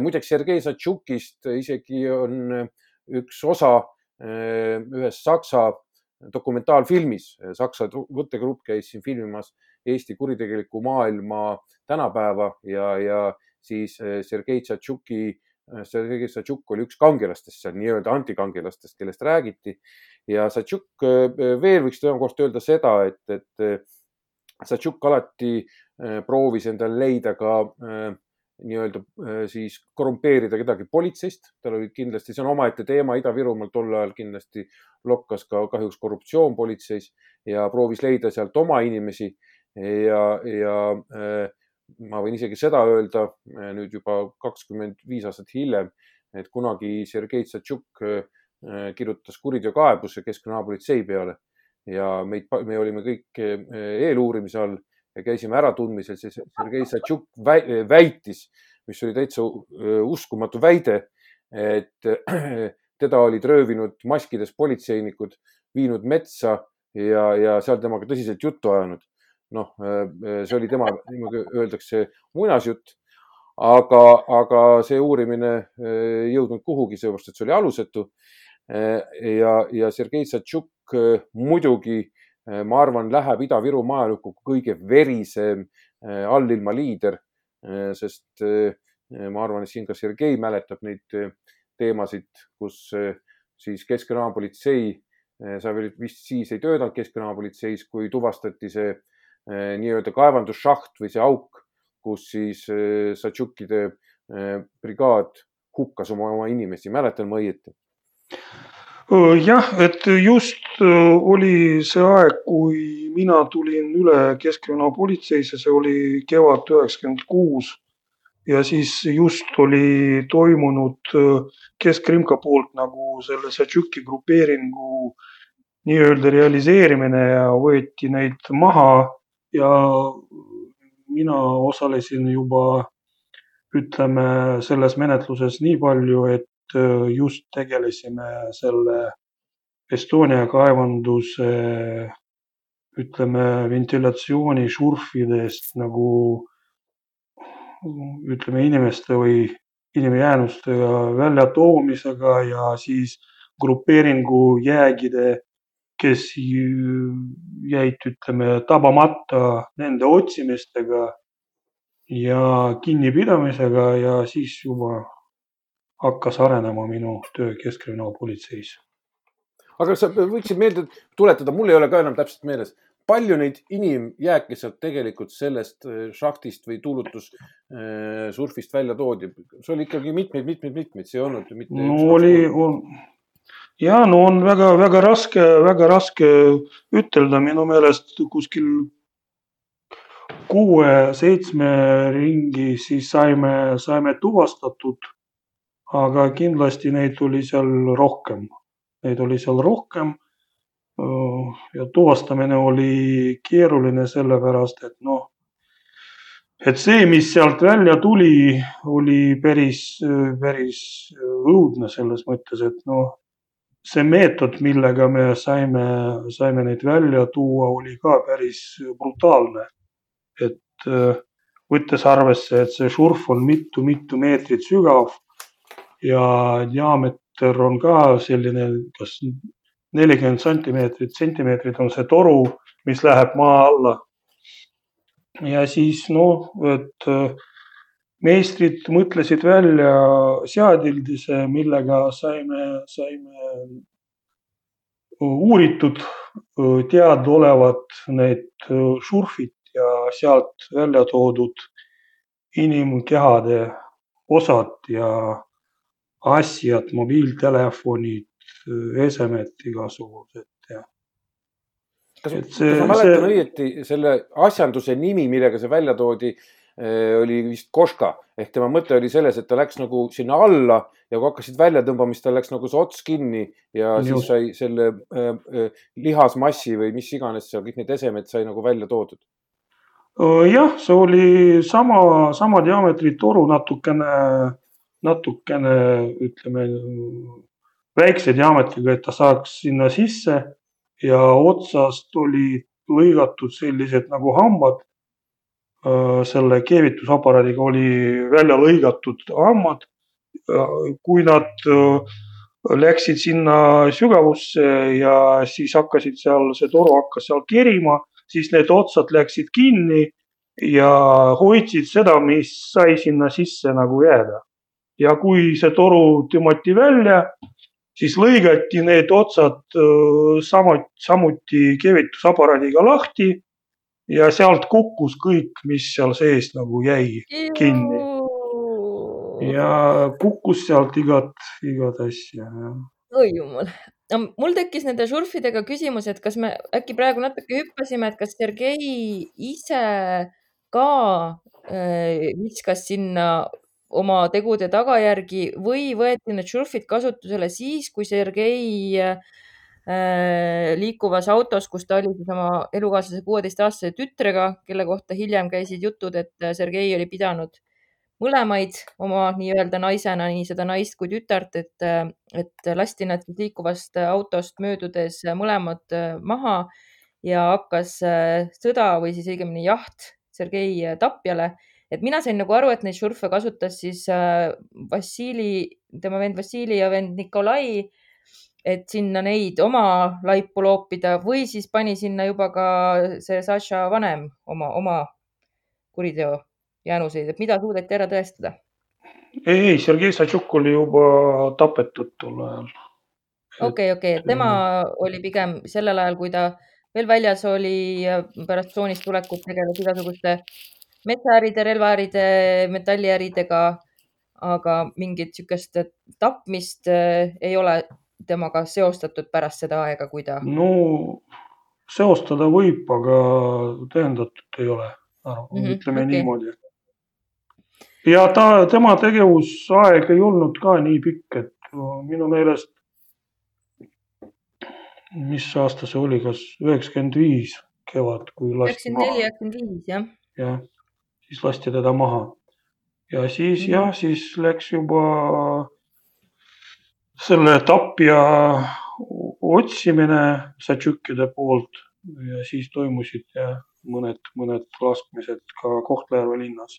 muideks Sergei Satšukist isegi on üks osa ühes Saksa dokumentaalfilmis. Saksa võttegrupp käis siin filmimas Eesti kuritegeliku maailma tänapäeva ja, ja siis eh, Sergei Tšatšuki, eh, Sergei Tšatšuk oli üks kangelastest seal, nii-öelda antikangelastest, kellest räägiti. ja Tšatšuk eh, veel võiks kohta öelda seda, et, et Tšatšuk alati proovis endale leida ka nii-öelda siis korrumpeerida kedagi politseist. tal oli kindlasti, see on omaette teema, Ida-Virumaal tol ajal kindlasti lokkas ka kahjuks korruptsioon politseis ja proovis leida sealt oma inimesi ja, ja äh, ma võin isegi seda öelda äh, nüüd juba kakskümmend viis aastat hiljem, et kunagi Sergei Tšatšuk äh, kirjutas kuriteokaebuse Keskkriminaalpolitsei peale. Ja meid, me olime kõik eeluurimise all ja käisime äratundmisel, siis Sergei Tšatšuk väitis, mis oli täitsa uskumatu väide, et teda olid röövinud maskides politseinikud, viinud metsa ja, ja seal temaga tõsiselt juttu ajanud noh, äh, see oli tema, niimoodi öeldakse, muinasjutt. aga, aga see uurimine ei äh, jõudnud kuhugi, seepärast et see oli alusetu. Äh, ja, ja Sergei Satšuk muidugi, ma arvan, läheb Ida-Virumaa ajalukku kõige verisem allilma liider, sest ma arvan, et siin ka Sergei mäletab neid teemasid, kus siis Keskkriminaalpolitsei, sa vist siis ei töötanud Keskkriminaalpolitseis, kui tuvastati see Eh, nii-öelda kaevandusšaht või see auk, kus siis eh, Satšukide eh, brigaad hukkas oma, oma inimesi, mäletan ma õieti? jah, et just oli see aeg, kui mina tulin üle Keskkriminaalpolitseisse, see oli kevad üheksakümmend kuus ja siis just oli toimunud Keskkrimka poolt nagu selle Satšuki grupeeringu nii-öelda realiseerimine ja võeti neid maha ja mina osalesin juba ütleme selles menetluses nii palju, et äh, just tegelesime selle Estonia kaevanduse ütleme ventilatsiooni šurfidest nagu ütleme inimeste või inimjäänustega väljatoomisega ja siis grupeeringu jäägide kes jäid, ütleme, tabamata nende otsimistega ja kinnipidamisega ja siis juba hakkas arenema minu töö Keskkriminaalpolitseis. aga sa võiksid meelde tuletada, mul ei ole ka enam täpselt meeles, palju neid inimjääke sealt tegelikult sellest äh, šahtist või tuulutussurfist äh, välja toodi? see oli ikkagi mitmeid, mitmeid, mitmeid, see ei olnud ju mitte. no oli, ja no on väga-väga raske, väga raske ütelda, minu meelest kuskil kuue-seitsme ringi siis saime, saime tuvastatud. aga kindlasti neid oli seal rohkem, neid oli seal rohkem. ja tuvastamine oli keeruline sellepärast, et noh, et see, mis sealt välja tuli, oli päris, päris õudne selles mõttes, et noh, see meetod, millega me saime, saime neid välja tuua, oli ka päris brutaalne. et äh, võttes arvesse, et see šurf on mitu-mitu meetrit sügav ja diameeter on ka selline, kas nelikümmend sentimeetrit, sentimeetrit on see toru, mis läheb maa alla. ja siis noh, et äh, meistrid mõtlesid välja seadildise, millega saime, saime uuritud teadaolevat need šurfid ja sealt välja toodud inimkehade osad ja asjad, mobiiltelefonid, esemed igasugused ja. kas, kas ma mäletan see... õieti selle asjanduse nimi, millega see välja toodi, oli vist Koška ehk tema mõte oli selles, et ta läks nagu sinna alla ja kui hakkasid välja tõmbama, siis tal läks nagu see ots kinni ja Just. siis sai selle äh, äh, lihasmassi või mis iganes seal kõik need esemed sai nagu välja toodud jah, see oli sama, sama diameetri toru natukene, natukene ütleme väikse diameetriga, et ta saaks sinna sisse ja otsast olid lõigatud sellised nagu hambad. Selle keevitusaparaadiga oli välja lõigatud hambad. kui nad läksid sinna sügavusse ja siis hakkasid seal, see toru hakkas seal kerima siis need otsad läksid kinni ja hoidsid seda, mis sai sinna sisse nagu jääda. ja kui see toru tõmmati välja, siis lõigati need otsad samuti, samuti keevitusaparaadiga lahti ja sealt kukkus kõik, mis seal sees nagu jäi kinni. ja kukkus sealt igat, igat asja. oi jumal, mul tekkis nende šurfidega küsimus, et kas me äkki praegu natuke hüppasime, et kas Sergei ise ka äh, viskas sinna oma tegude tagajärgi või võeti need šurfid kasutusele siis, kui Sergei äh, liikuvas autos, kus ta oli siis oma elukaaslase kuueteistaastase tütrega, kelle kohta hiljem käisid jutud, et Sergei oli pidanud mõlemaid oma nii-öelda naisena, nii seda naist kui tütart, et, et lasti nad liikuvast autost möödudes mõlemad maha ja hakkas sõda või siis õigemini jaht Sergei tapjale. et mina sain nagu aru, et neid šurfe kasutas siis Vassili, tema vend Vassili ja vend Nikolai, et sinna neid oma laipu loopida või siis pani sinna juba ka see Saša vanem oma, oma kuriteo jäänuseid, et mida suudeti ära tõestada? ei, ei, Sergei Satšuk oli juba tapetud tol ajal. okei, okei, tema oli pigem sellel ajal, kui ta veel väljas oli pärast tsoonist tulekut tegeles igasuguste metsaäride, relvaäride, metalliäridega. aga mingit niisugust tapmist äh, ei ole temaga seostatud pärast seda aega, kui ta. no seostada võib, aga tõendatud ei ole, mm -hmm, ütleme okay. niimoodi ja ta, tema tegevusaeg ei olnud ka nii pikk, et minu meelest, mis aasta see oli, kas üheksakümmend viis kevad, kui lasti maha. üheksakümmend neli, üheksakümmend viis, jah. jah, siis lasti teda maha. ja siis mm. jah, siis läks juba selle tapja otsimine Satšukide poolt ja siis toimusid mõned, mõned laskmised ka Kohtla-Järve linnas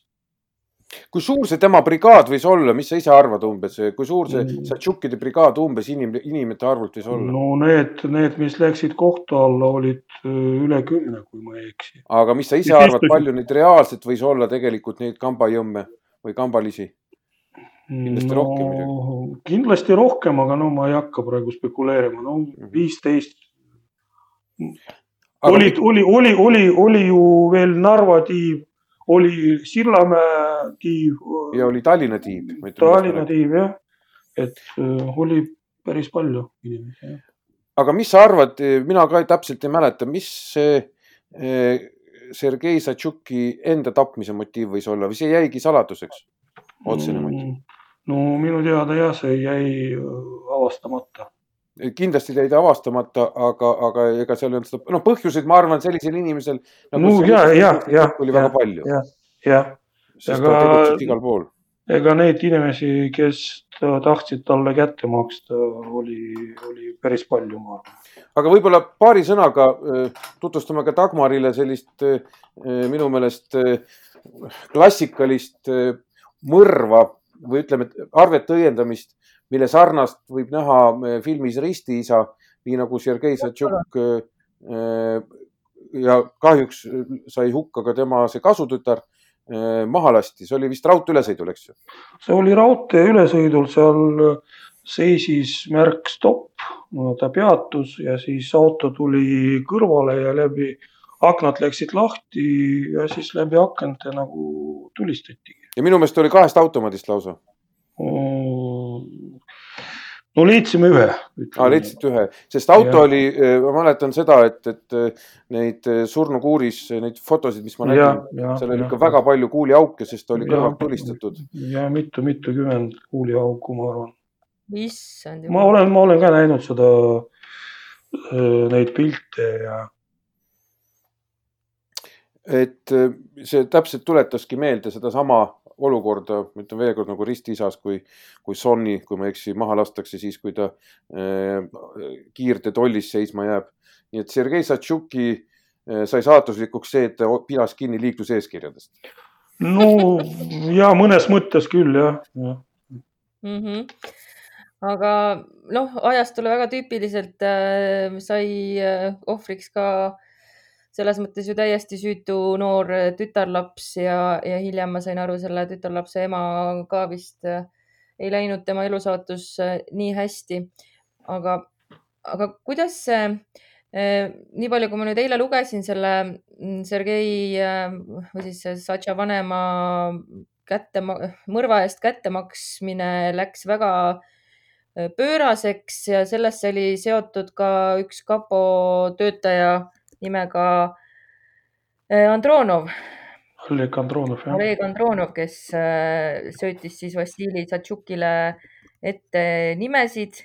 kui suur see tema brigaad võis olla, mis sa ise arvad umbes, kui suur see mm. Satšukide brigaad umbes inim-, inimete arvult võis olla? no need, need, mis läksid kohtu alla, olid äh, üle kümne, kui ma ei eksi. aga mis sa ise ja arvad, palju neid reaalselt võis olla tegelikult neid kambajõmme või kambalisi? Kindlasti no, rohkem muidugi. kindlasti rohkem, aga no ma ei hakka praegu spekuleerima, no mhm. viisteist mm. olid, oli, oli, oli, oli ju veel Narva tiib oli Sillamäe tiiv. ja oli Tallinna tiiv. Tallinna tiiv jah, et äh, oli päris palju inimesi. aga mis sa arvad, mina ka täpselt ei mäleta, mis see äh, Sergei Satšuki enda tapmise motiiv võis olla või see jäigi saladuseks? otsene motiiv mm,? No minu teada jah, see jäi äh, avastamata kindlasti jäid avastamata, aga, aga ega seal ei olnud seda, noh, põhjuseid ma arvan, sellisel inimesel nagu. no ja, ja, ja. oli väga palju. jah, jah. ta tegutses igal pool. ega neid inimesi, kes tahtsid talle kätte maksta, oli, oli päris palju, ma arvan. aga võib-olla paari sõnaga äh, tutvustame ka Dagmarile sellist äh, minu meelest klassikalist mõrva või ütleme, arvete õiendamist mille sarnast võib näha filmis Ristiisa, nii nagu Sergei Satšuk ja kahjuks sai hukka ka tema see kasutütar maha lasti, see oli vist raudteeülesõidul, eks ju? see oli raudteeülesõidul, seal seisis märk stopp, ta peatus ja siis auto tuli kõrvale ja läbi aknad läksid lahti ja siis läbi akende nagu tulistati. Ja minu meelest oli kahest automaadist lausa mm no leidsime ühe. aa, leidsite ühe, sest auto ja. oli, eh, ma mäletan seda, et, et eh, neid eh, surnukuuris, neid fotosid, mis ma nägin, seal oli ikka väga palju kuuliauke, sest ta oli kõrvalt tulistatud. ja mitu, mitukümmend kuuliauku, ma arvan. issand. ma olen, ma olen ka näinud seda, neid pilte ja. et see täpselt tuletaski meelde sedasama olukorda, ma ütlen veel kord nagu ristisas, kui, kui Sonni, kui ma ei eksi, maha lastakse siis, kui ta äh, kiirte tollis seisma jääb. nii et Sergei Satšuki äh, sai saatuslikuks see, et ta pidas kinni liikluseeskirjadest. no ja mõnes mõttes küll jah ja. Mm -hmm. aga noh, ajastule väga tüüpiliselt äh, sai äh, ohvriks ka äh, selles mõttes ju täiesti süütu noor tütarlaps ja, ja hiljem ma sain aru, selle tütarlapse ema ka vist äh, ei läinud tema elusaatus äh, nii hästi. aga, aga kuidas see, äh, nii palju, kui ma nüüd eile lugesin selle mm, Sergei või siis Satša vanema kätte, mõrva eest kättemaksmine läks väga pööraseks ja sellesse oli seotud ka üks kapo töötaja nimega äh, Andronov. Oleg Andronov, jah. Oleg Andronov, kes äh, söötis siis Vassili Satšukile ette nimesid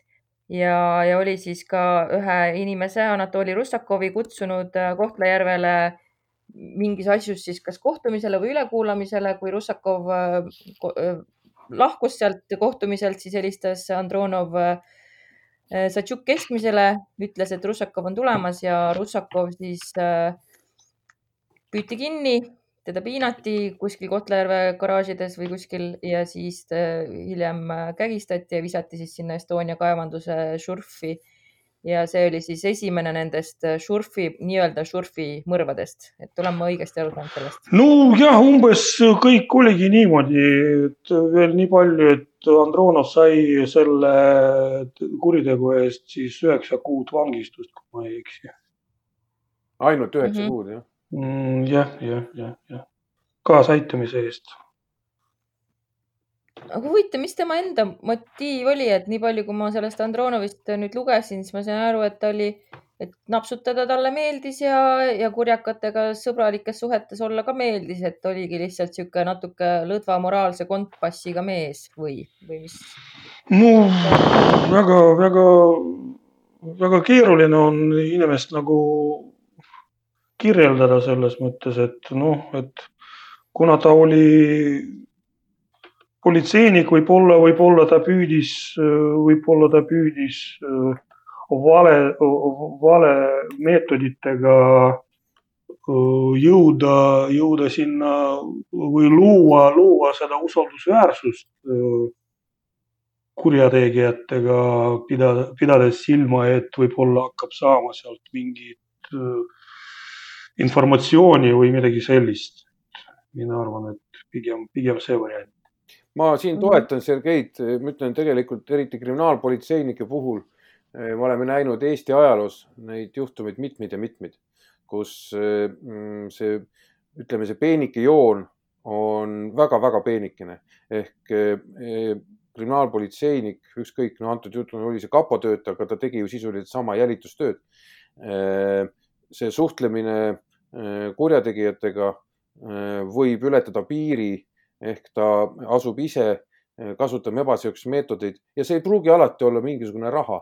ja, ja oli siis ka ühe inimese, Anatoli Russakovi kutsunud äh, Kohtla-Järvele mingis asjus siis kas kohtumisele või ülekuulamisele, kui Russakov lahkus sealt kohtumiselt, siis helistas Andronov Äh, Satšuk keskmisele, ütles, et Russakov on tulemas ja Russakov siis äh, püüti kinni, teda piinati kuskil Kohtla-Järve garaažides või kuskil ja siis äh, hiljem kägistati ja visati siis sinna Estonia kaevanduse šurfi ja see oli siis esimene nendest äh, Šurfi, nii-öelda Šurfi mõrvadest, et olen ma õigesti aru saanud sellest? nojah, umbes kõik oligi niimoodi, et veel nii palju, et Andronov sai selle kuritegu eest siis üheksa kuud vangistust, kui ma ei eksi. ainult üheksa mm -hmm. kuud, jah? Jah, jah, jah, jah, kaasaaitamise eest aga huvitav, mis tema enda motiiv oli, et nii palju, kui ma sellest Andronovist nüüd lugesin, siis ma sain aru, et ta oli, et napsutada talle meeldis ja, ja kurjakatega sõbralikes suhetes olla ka meeldis, et oligi lihtsalt sihuke natuke lõdva moraalse kontpassiga mees või, või mis? no väga, väga, väga keeruline on inimest nagu kirjeldada selles mõttes, et noh, et kuna ta oli politseinik võib-olla, võib-olla ta püüdis, võib-olla ta püüdis äh, vale, vale meetoditega äh, jõuda, jõuda sinna või luua, luua seda usaldusväärsust äh, kurjategijatega, pidada, pidades silma, et võib-olla hakkab saama sealt mingit informatsiooni või midagi sellist. mina arvan, et pigem, pigem see variant ma siin mhm. toetan Sergeid, ma ütlen tegelikult eriti kriminaalpolitseinike puhul eh, me oleme näinud Eesti ajaloos neid juhtumeid mitmeid ja mitmeid, kus eh, mm, see, ütleme, see peenike joon on väga-väga peenikene ehk eh, kriminaalpolitseinik, ükskõik, no antud jutul oli see kapo töötaja, aga ta tegi ju sisuliselt sama jälitustööd. see suhtlemine kurjategijatega võib ületada piiri ehk ta asub ise kasutama ebaseaduslikke meetodeid ja see ei pruugi alati olla mingisugune raha.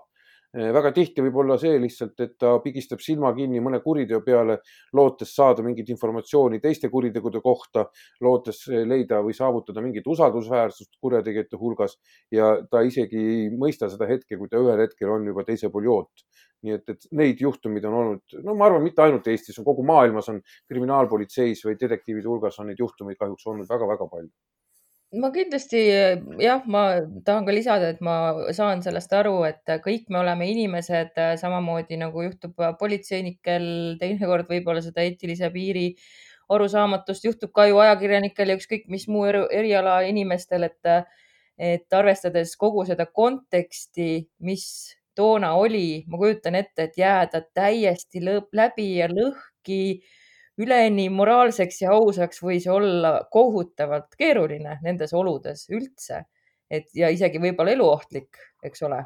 Eh, väga tihti võib olla see lihtsalt, et ta pigistab silma kinni mõne kuriteo peale, lootes saada mingit informatsiooni teiste kuritegude kohta, lootes leida või saavutada mingit usaldusväärsust kurjategijate hulgas ja ta isegi ei mõista seda hetke, kui ta ühel hetkel on juba teisel pool joont. Nii et, et neid juhtumeid on olnud, no ma arvan, mitte ainult Eestis, kogu maailmas on kriminaalpolitseis või detektiivide hulgas on neid juhtumeid kahjuks olnud väga-väga palju ma kindlasti jah, ma tahan ka lisada, et ma saan sellest aru, et kõik me oleme inimesed, samamoodi nagu juhtub politseinikel teinekord võib-olla seda eetilise piiri arusaamatust juhtub ka ju ajakirjanikel ja ükskõik mis muu eriala inimestel, et, et arvestades kogu seda konteksti, mis toona oli, ma kujutan ette, et jääda täiesti läbi ja lõhki üleni moraalseks ja ausaks võis olla kohutavalt keeruline nendes oludes üldse. et ja isegi võib-olla eluohtlik, eks ole.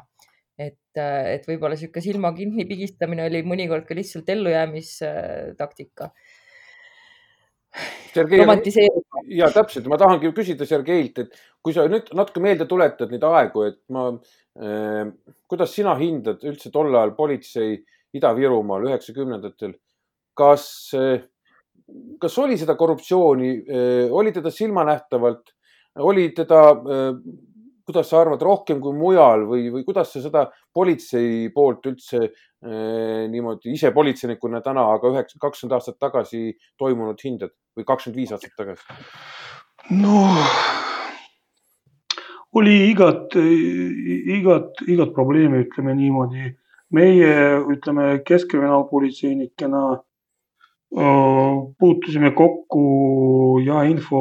et, et võib-olla niisugune silma kinni pigistamine oli mõnikord ka lihtsalt ellujäämistaktika. Sergei, ja täpselt, ma tahangi küsida Sergeilt, et kui sa nüüd natuke meelde tuletad neid aegu, et ma äh,, kuidas sina hindad üldse tol ajal politsei Ida-Virumaal üheksakümnendatel, kas äh, kas oli seda korruptsiooni, äh, oli teda silmanähtavalt, oli teda, äh, kuidas sa arvad, rohkem kui mujal või, või kuidas sa seda politsei poolt üldse äh, niimoodi ise politseinikuna täna, aga üheksa, kakskümmend aastat tagasi toimunud hindad või kakskümmend viis aastat tagasi? no oli igat, igat, igat probleemi, ütleme niimoodi. meie, ütleme keskkriminaalpolitseinikena puutusime kokku jaeinfo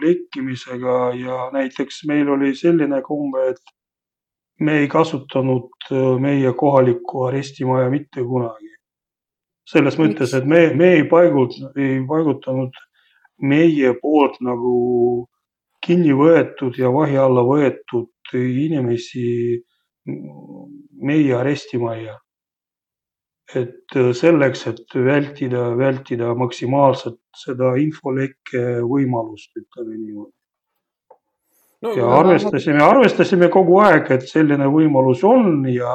lekkimisega ja näiteks meil oli selline komme, et me ei kasutanud meie kohalikku arestimaja mitte kunagi. selles mõttes, et me, me ei paigult-, ei paigutanud meie poolt nagu kinni võetud ja vahi alla võetud inimesi meie arestimajja et äh, selleks, et vältida, vältida maksimaalselt seda infolekke võimalust, ütleme niimoodi no,. ja arvestasime, arvestasime kogu aeg, et selline võimalus on ja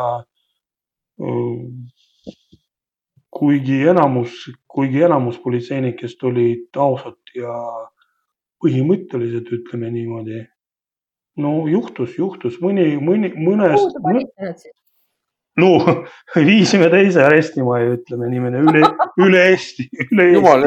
äh, kuigi enamus, kuigi enamus politseinikest olid ausad ja põhimõttelised, ütleme niimoodi. no juhtus, juhtus mõni, mõni, mõnes. kuhu te panite nad siis? No viisime teise arestimajja, ütleme niimoodi üle, üle Eesti, üle Eesti. jumal,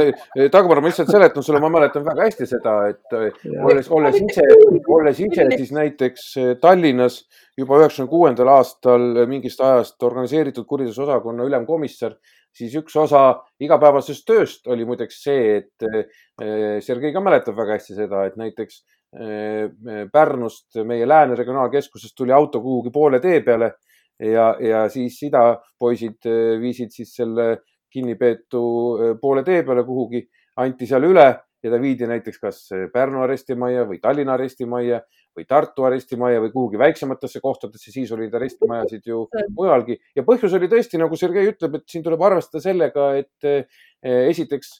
Dagmar, ma lihtsalt seletan sulle, ma mäletan väga hästi seda, et ja. olles, olles ise, olles ise siis näiteks eh, Tallinnas juba üheksakümne kuuendal aastal mingist ajast organiseeritud kuritegevusosakonna ülemkomissar, siis üks osa igapäevasest tööst oli muideks see, et eh, Sergei ka mäletab väga hästi seda, et näiteks Pärnust, meie Lääne regionaalkeskusest tuli auto kuhugi poole tee peale ja, ja siis idapoisid äh, viisid siis selle kinnipeetu äh, poole tee peale kuhugi, anti seal üle ja ta viidi näiteks kas äh, Pärnu arestimajja või Tallinna arestimajja või Tartu arestimajja või kuhugi väiksematesse kohtadesse, siis olid arestimajasid ju mujalgi. Ja põhjus oli tõesti, nagu Sergei ütleb, et siin tuleb arvestada sellega, et esiteks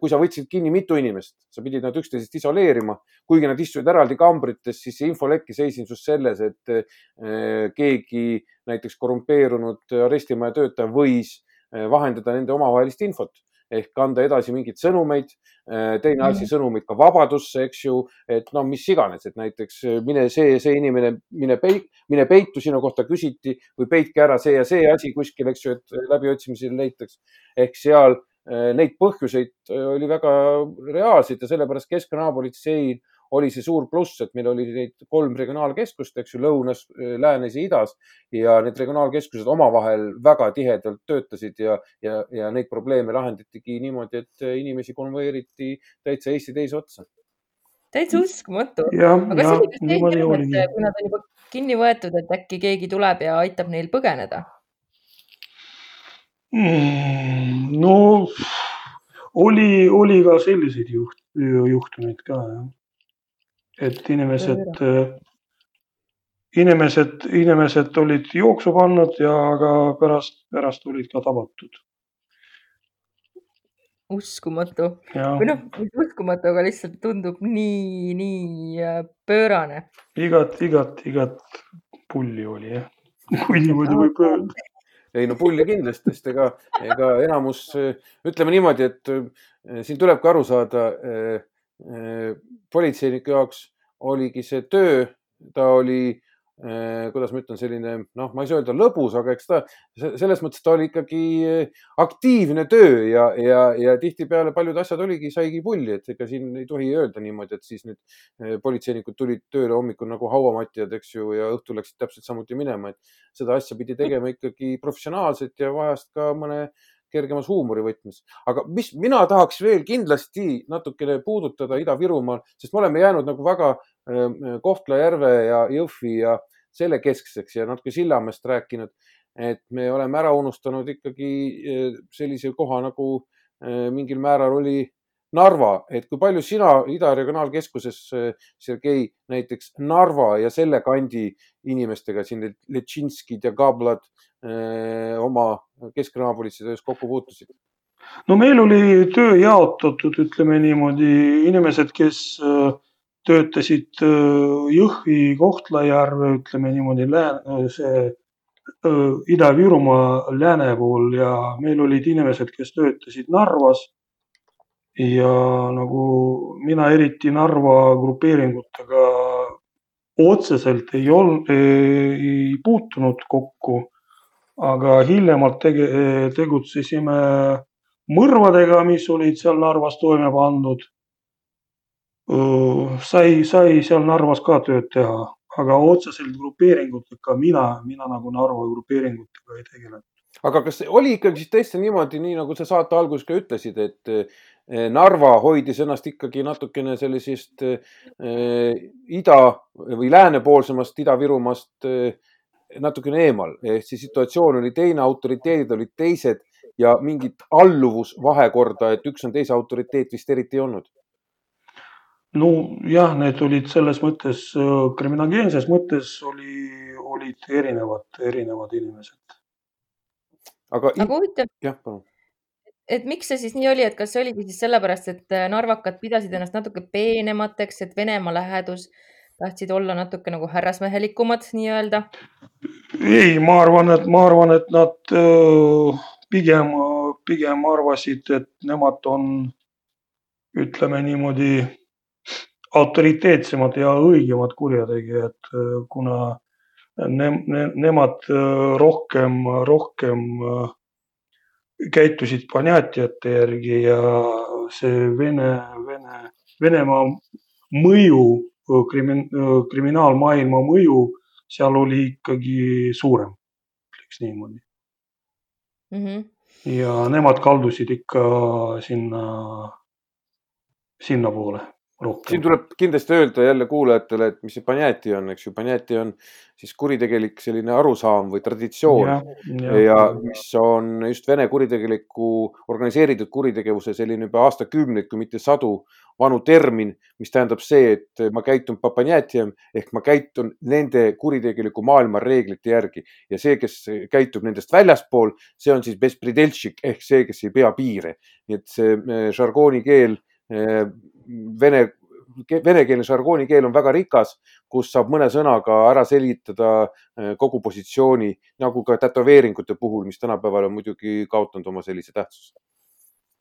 kui sa võtsid kinni mitu inimest, sa pidid nad üksteisest isoleerima, kuigi nad istusid eraldi kambrites, siis see infolekki seisnes just selles, et äh, keegi näiteks korrumpeerunud arestimaja töötaja võis äh, vahendada nende omavahelist infot ehk anda edasi mingeid sõnumeid. teine asi, mhm. sõnumid ka vabadusse, eks ju, et no mis iganes, et näiteks mine see, see inimene, mine peit-, mine peitu, sinu kohta küsiti või peitke ära see ja see asi kuskil, eks ju, et läbiotsimisel leitaks. ehk seal neid põhjuseid äh, oli väga reaalseid ja sellepärast keskkonnaapolitseil oli see suur pluss, et meil oli neid kolm regionaalkeskust, eks ju, lõunas, äh, läänes ja idas ja need regionaalkeskused omavahel väga tihedalt töötasid ja, ja, ja neid probleeme lahendatigi niimoodi, et inimesi konvoeeriti täitsa Eesti teise otsa. täitsa uskumatu. aga see oli kas teie hirm, et kui nad on juba kinni võetud, et äkki keegi tuleb ja aitab neil põgeneda? Mm, no oli, oli ka selliseid juht, juhtumeid ka jah. et inimesed, inimesed, inimesed olid jooksu pannud ja ka pärast, pärast olid ka tabatud. uskumatu või noh, uskumatu, aga lihtsalt tundub nii, nii äh, pöörane. igat, igat, igat pulli oli jah, kui niimoodi võib öelda ei no pulli kindlasti, sest ega, ega enamus, ütleme niimoodi, et eh, siin tulebki aru saada eh, eh,. politseiniku jaoks oligi see töö, ta oli Eh, kuidas ma ütlen, selline noh, ma ei saa öelda lõbus, aga eks ta selles mõttes ta oli ikkagi eh, aktiivne töö ja, ja, ja tihtipeale paljud asjad oligi, saigi pulli, et ega siin ei tohi öelda niimoodi, et siis nüüd eh, politseinikud tulid tööle hommikul nagu hauamatjad, eks ju, ja õhtul läksid täpselt samuti minema, et seda asja pidi tegema ikkagi professionaalselt ja vahest ka mõne kergemas huumorivõtmes. aga mis mina tahaks veel kindlasti natukene puudutada Ida-Virumaal, sest me oleme jäänud nagu väga Kohtla-Järve ja Jõhvi ja selle keskseks ja natuke Sillamäest rääkinud, et me oleme ära unustanud ikkagi eh, sellise koha nagu eh, mingil määral oli Narva, et kui palju sina Ida Regionaalkeskuses, eh, Sergei, näiteks Narva ja selle kandi inimestega siin Letšinskid ja Kablad oma Kesk-Rannapolitsei töös kokku puutusid? no meil oli töö jaotatud, ütleme niimoodi, inimesed, kes äh, töötasid Jõhvi, Kohtla-Järve, ütleme niimoodi, see Ida-Virumaa lääne pool ja meil olid inimesed, kes töötasid Narvas. Ja nagu mina eriti Narva grupeeringutega otseselt ei olnud, ei puutunud kokku, aga hiljemalt tege, tegutsesime mõrvadega, mis olid seal Narvas toime pandud sai, sai seal Narvas ka tööd teha, aga otseselt grupeeringutega mina, mina nagu Narva grupeeringutega ei tegelenud. Aga kas oli ikkagi siis tõesti niimoodi, nii nagu sa saate alguses ka ütlesid, et eh, Narva hoidis ennast ikkagi natukene sellisest eh, ida või läänepoolsemast Ida-Virumaast eh, natukene eemal, ehk siis situatsioon oli teine, autoriteedid olid teised ja mingit alluvusvahekorda, et üks on teise autoriteet vist eriti ei olnud nojah, need olid selles mõttes, kriminogeenses mõttes oli, olid erinevad, erinevad inimesed. Aga, aga huvitav. jah, palun et miks see siis nii oli, et kas see oligi siis sellepärast, et äh, narvakad pidasid ennast natuke peenemateks, et Venemaa lähedus tahtsid olla natuke nagu härrasmehelikumad nii-öelda? ei, ma arvan, et ma arvan, et nad öö, pigem, pigem arvasid, et nemad on, ütleme niimoodi autoriteetsemad ja õigemad kurjategijad, kuna ne, ne, nemad äh, rohkem, rohkem äh, käitusid Ponjatjate järgi ja see Vene, Vene, Venemaa mõju, krimin-, kriminaalmaailma mõju seal oli ikkagi suurem, ütleks niimoodi mm. -hmm. ja nemad kaldusid ikka sinna, sinnapoole siin tuleb kindlasti öelda jälle kuulajatele, et mis see panjati on, eks ju, panjati on siis kuritegelik selline arusaam või traditsioon ja, ja, ja mis on just Vene kuritegeliku organiseeritud kuritegevuse selline juba aastakümneid, kui mitte sadu vanu termin, mis tähendab see, et ma käitun papanjatjem ehk ma käitun nende kuritegeliku maailma reeglite järgi. Ja see, kes käitub nendest väljaspool, see on siis ehk see, kes ei pea piire. nii et see eh, žargooni keel eh, vene, venekeelne žargooni keel on väga rikas, kus saab mõne sõnaga ära selgitada äh, kogu positsiooni, nagu ka tätoveeringute puhul, mis tänapäeval on muidugi kaotanud oma sellise tähtsuse.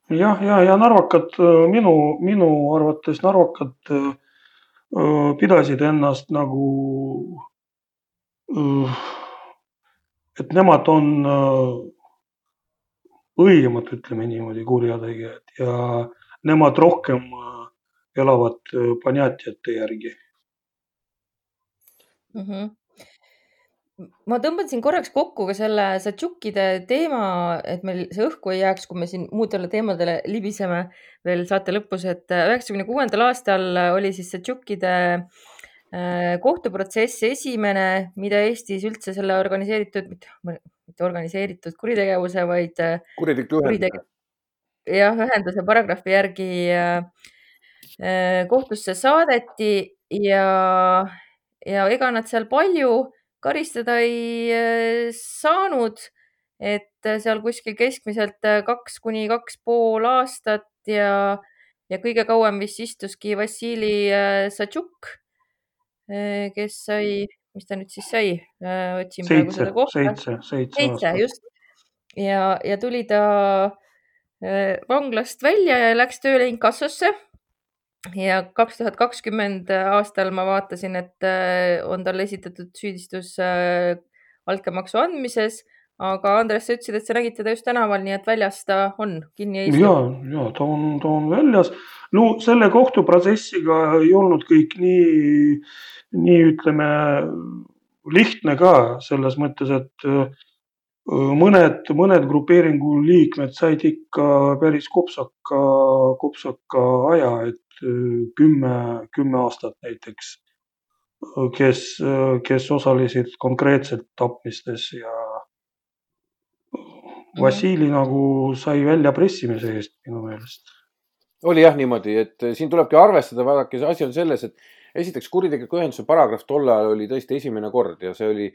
jah, ja, ja narvakad äh, minu, minu arvates narvakad äh, pidasid ennast nagu, et nemad on õigemad, ütleme niimoodi, kurjategijad ja nemad rohkem elavad Ponjatjate järgi mm. -hmm ma tõmban siin korraks kokku ka selle Satšukkide teema, et meil see õhku ei jääks, kui me siin muudele teemadele libiseme veel saate lõpus, et üheksakümne kuuendal aastal oli siis Satšukkide kohtuprotsess esimene, mida Eestis üldse selle organiseeritud, mitte organiseeritud kuritegevuse, vaid ühendus. Jah, ühenduse paragrahvi järgi äh, Äh, kohtusse saadeti ja, ja ega nad seal palju karistada ei äh, saanud. et seal kuskil keskmiselt kaks kuni kaks pool aastat ja, ja kõige kauem vist istuski Vassili Satšuk, kes sai, mis ta nüüd siis sai? otsin praegu seda kohta. seitse, seitse, seitse, just. ja, ja tuli ta vanglast välja ja läks tööle inkassosse ja kaks tuhat kakskümmend aastal ma vaatasin, et äh, on talle esitatud süüdistus äh, altkäemaksu andmises, aga Andres, sa ütlesid, et sa nägid teda just tänaval, nii et väljas ta on, kinni ei istu. ja, ja ta on, ta on väljas. no selle kohtuprotsessiga ei olnud kõik nii, nii ütleme lihtne ka selles mõttes, et mõned, mõned grupeeringu liikmed said ikka päris kopsaka, kopsaka aja, et kümme, kümme aastat näiteks, kes, kes osalesid konkreetselt tapmistes ja Mhm. Vassili nagu sai väljapressimise eest minu meelest. oli jah niimoodi, et siin tulebki arvestada, vaadake, see asi on selles, et esiteks kuritegeliku ühenduse paragrahv tol ajal oli tõesti esimene kord ja see oli,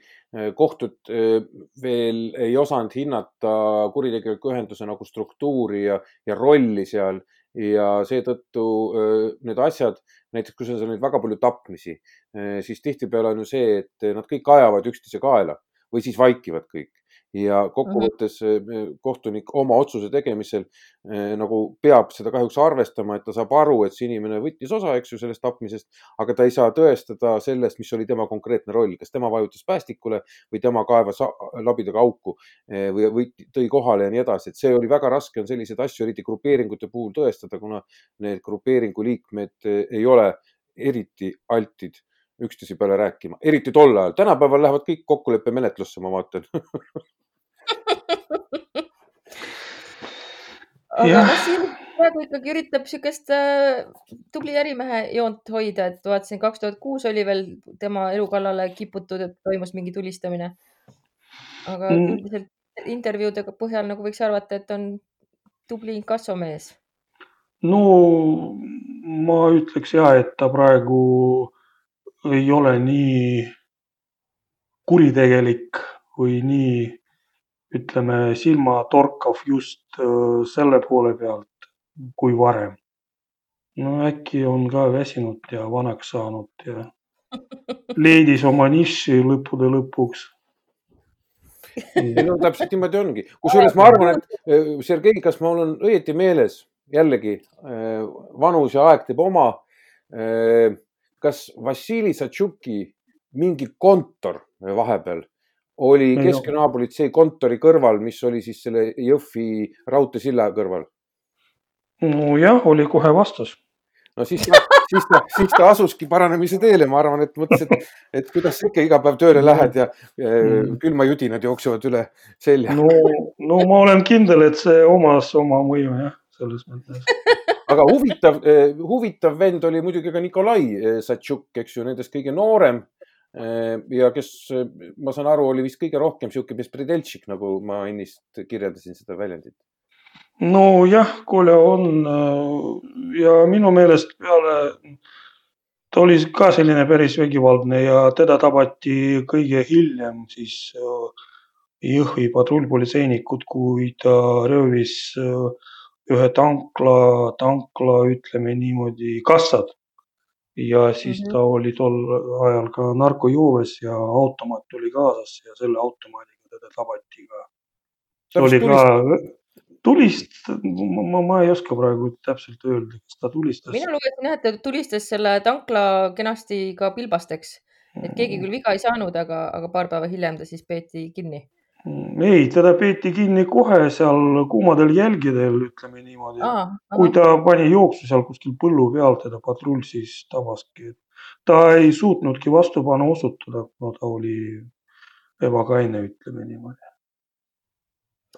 kohtud veel ei osanud hinnata kuritegeliku ühenduse nagu struktuuri ja, ja rolli seal ja seetõttu need asjad, näiteks kui seal on väga palju tapmisi, siis tihtipeale on ju see, et nad kõik ajavad üksteise kaela või siis vaikivad kõik ja kokkuvõttes mm-hmm. kohtunik oma otsuse tegemisel eh, nagu peab seda kahjuks arvestama, et ta saab aru, et see inimene võttis osa, eks ju, sellest tapmisest, aga ta ei saa tõestada sellest, mis oli tema konkreetne roll, kas tema vajutas päästikule või tema kaevas labidaga auku eh, või, või tõi kohale ja nii edasi, et see oli väga raske, on selliseid asju eriti grupeeringute puhul tõestada, kuna need grupeeringu liikmed eh, ei ole eriti altid üksteise peale rääkima, eriti tol ajal. tänapäeval lähevad kõik kokkuleppemenetlusse, ma vaatan aga Vassil praegu ikkagi üritab niisugust äh, tubli ärimehe joont hoida, et vaatasin, kaks tuhat kuus oli veel tema elu kallale kiputud, et toimus mingi tulistamine. aga mm. üldiselt intervjuude põhjal nagu võiks arvata, et on tubli inkassomees. no ma ütleks ja, et ta praegu ei ole nii kuritegelik või nii ütleme, silmatorkav just selle poole pealt kui varem. no äkki on ka väsinud ja vanaks saanud ja leidis oma niši lõppude lõpuks. ei no täpselt niimoodi ongi, kusjuures ma arvan, et Sergei, kas mul on õieti meeles jällegi vanus ja aeg teeb oma. kas Vassili Satšuki mingi kontor vahepeal oli keskkonnaapolitsei kontori kõrval, mis oli siis selle Jõhvi raudteesilla kõrval. nojah, oli kohe vastus. no siis, siis ta, siis ta asuski paranemise teele, ma arvan, et mõtles, et, et kuidas sa ikka iga päev tööle lähed ja, mm. külmajudinad jooksevad üle selja. no, no ma olen kindel, et see omas oma mõju jah, selles mõttes aga huvitav, eh, huvitav vend oli muidugi ka Nikolai eh, Satšuk, eks ju, nendest kõige noorem ja kes, ma saan aru, oli vist kõige rohkem sihuke bespredeltšik, nagu ma ennist kirjeldasin seda väljendit. nojah, Kolja on ja minu meelest peale, ta oli ka selline päris vägivaldne ja teda tabati kõige hiljem siis Jõhvi patrullpolitseinikud, kui ta röövis ühe tankla, tankla, ütleme niimoodi, kassad ja siis -hmm. ta oli tol ajal ka narkojuues ja automaat tuli kaasas ja selle automaadiga teda tabati ka. see oli ka tulist, ma, ma ei oska praegu täpselt öelda, kas ta tulistas. mina lugesin jah, et ta tulistas selle tankla kenasti ka pilbasteks, et keegi küll viga ei saanud, aga, aga paar päeva hiljem ta siis peeti kinni ei, teda peeti kinni kohe seal kuumadel jälgedel, ütleme niimoodi. kui ta pani jooksu seal kuskil põllu peal, teda patrull siis tabaski. ta ei suutnudki vastupanu osutada, kuna ta oli ebakaine, ütleme niimoodi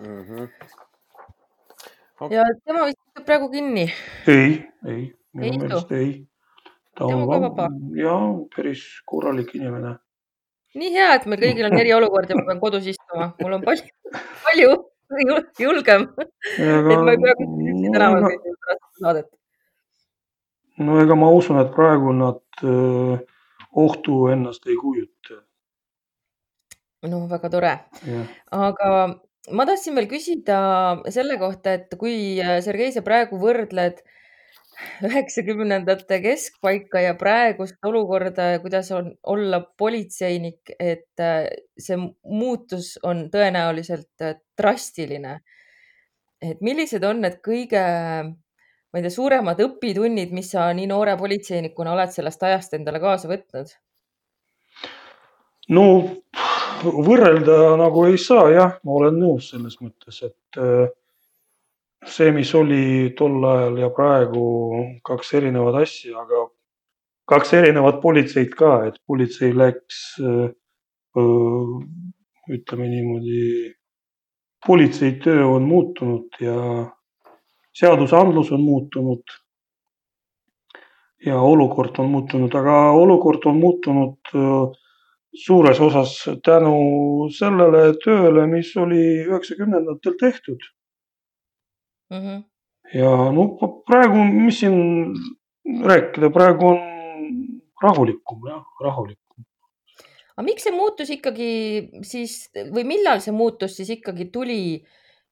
mm. -hmm. Okay. ja tema vist istub praegu kinni? ei, ei, minu meelest ei. ta on ja päris korralik inimene nii hea, et meil kõigil on eriolukord ja ma pean kodus istuma, mul on palju, palju julgem. et ma ei pea kuskil tänaval kõigil pärast saadet. no ega ma usun, et praegu nad öö, ohtu ennast ei kujuta. no väga tore, aga ma tahtsin veel küsida selle kohta, et kui Sergei, sa praegu võrdled äh, üheksakümnendate keskpaika ja praegust olukorda ja kuidas on olla politseinik, et äh, see muutus on tõenäoliselt äh, drastiline. et millised on need kõige ma ei tea, suuremad õpitunnid, mis sa nii noore politseinikuna oled sellest ajast endale kaasa võtnud? no võrrelda nagu ei saa jah, ma olen nõus selles mõttes, et äh, see, mis oli tol ajal ja praegu kaks erinevat asja, aga kaks erinevat politseid ka, et politsei läks ütleme niimoodi, politsei töö on muutunud ja seadusandlus on muutunud. ja olukord on muutunud, aga olukord on muutunud suures osas tänu sellele tööle, mis oli üheksakümnendatel tehtud mm. -hmm. ja no praegu, mis siin rääkida, praegu on rahulikum jah, rahulikum. aga miks see muutus ikkagi siis või millal see muutus siis ikkagi tuli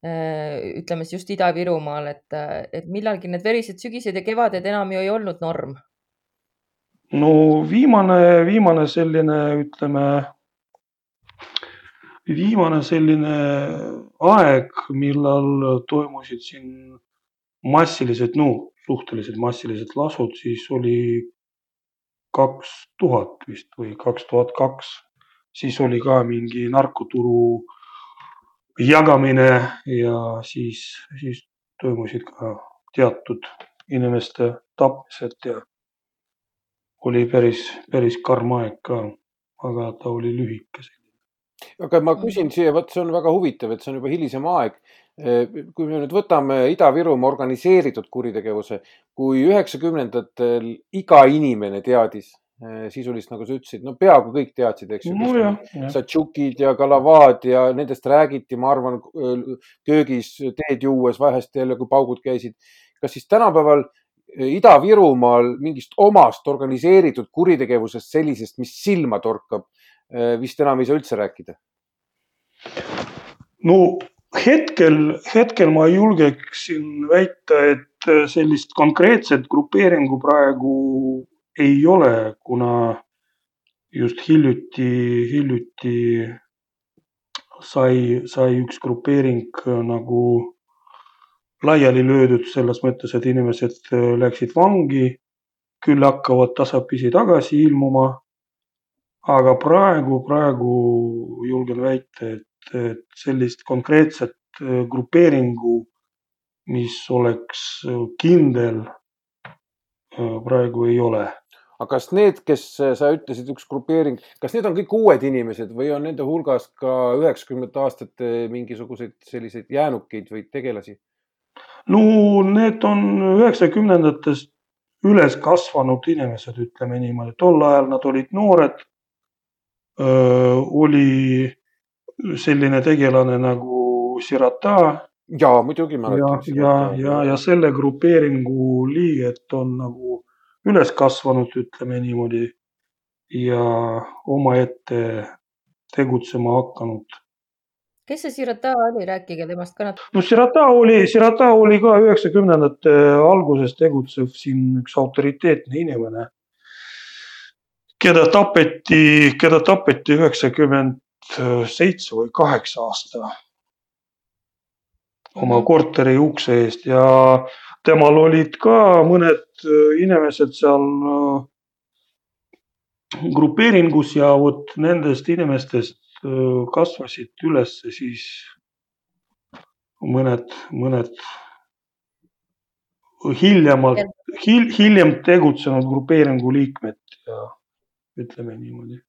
Äh, ütleme siis just Ida-Virumaal, et, et millalgi need verised sügised ja kevaded enam ju ei olnud norm. no viimane, viimane selline, ütleme, viimane selline aeg, millal toimusid siin massilised, no suhteliselt massilised lasud, siis oli kaks tuhat vist või kaks tuhat kaks, siis oli ka mingi narkoturu jagamine ja siis, siis toimusid ka teatud inimeste tapmised ja oli päris, päris karm aeg ka, aga ta oli lühike. Aga ma küsin siia, vot see on väga huvitav, et see on juba hilisem aeg. kui me nüüd võtame Ida-Virumaa organiseeritud kuritegevuse, kui üheksakümnendatel iga inimene teadis sisulist, nagu sa ütlesid, no peaaegu kõik teadsid, eks ju no,. Satšukid ja Kalavad ja nendest räägiti, ma arvan, köögis teed juues vahest jälle, kui paugud käisid. kas siis tänapäeval Ida-Virumaal mingist omast organiseeritud kuritegevusest sellisest, mis silma torkab, vist enam ei saa üldse rääkida? no hetkel, hetkel ma julgeksin väita, et sellist konkreetset grupeeringu praegu ei ole, kuna just hiljuti, hiljuti sai, sai üks grupeering nagu laiali löödud selles mõttes, et inimesed läksid vangi, küll hakkavad tasapisi tagasi ilmuma. Aga praegu, praegu julgen väita, et, et sellist konkreetset grupeeringu, mis oleks kindel, praegu ei ole aga kas need, kes sa ütlesid, üks grupeering, kas need on kõik uued inimesed või on nende hulgas ka üheksakümnendate aastate mingisuguseid selliseid jäänukeid või tegelasi? no need on üheksakümnendatest üles kasvanud inimesed, ütleme niimoodi, tol ajal nad olid noored. Oli selline tegelane nagu Sirata. ja muidugi mäletan. ja, ja, ja, ja selle grupeeringu liiget on nagu üles kasvanud, ütleme niimoodi, ja omaette tegutsema hakanud. kes see Sirata oli, rääkige temast ka natuke. no Sirata oli, Sirata oli ka üheksakümnendate alguses tegutsev siin üks autoriteetne inimene, keda tapeti, keda tapeti üheksakümmend seitse või kaheksa aasta oma mhm. korteri ukse eest ja temal olid ka mõned äh, inimesed seal äh, grupeeringus ja vot nendest inimestest äh, kasvasid üles siis mõned, mõned hiljemalt hil,, hiljem tegutsenud grupeeringu liikmed ja ütleme niimoodi.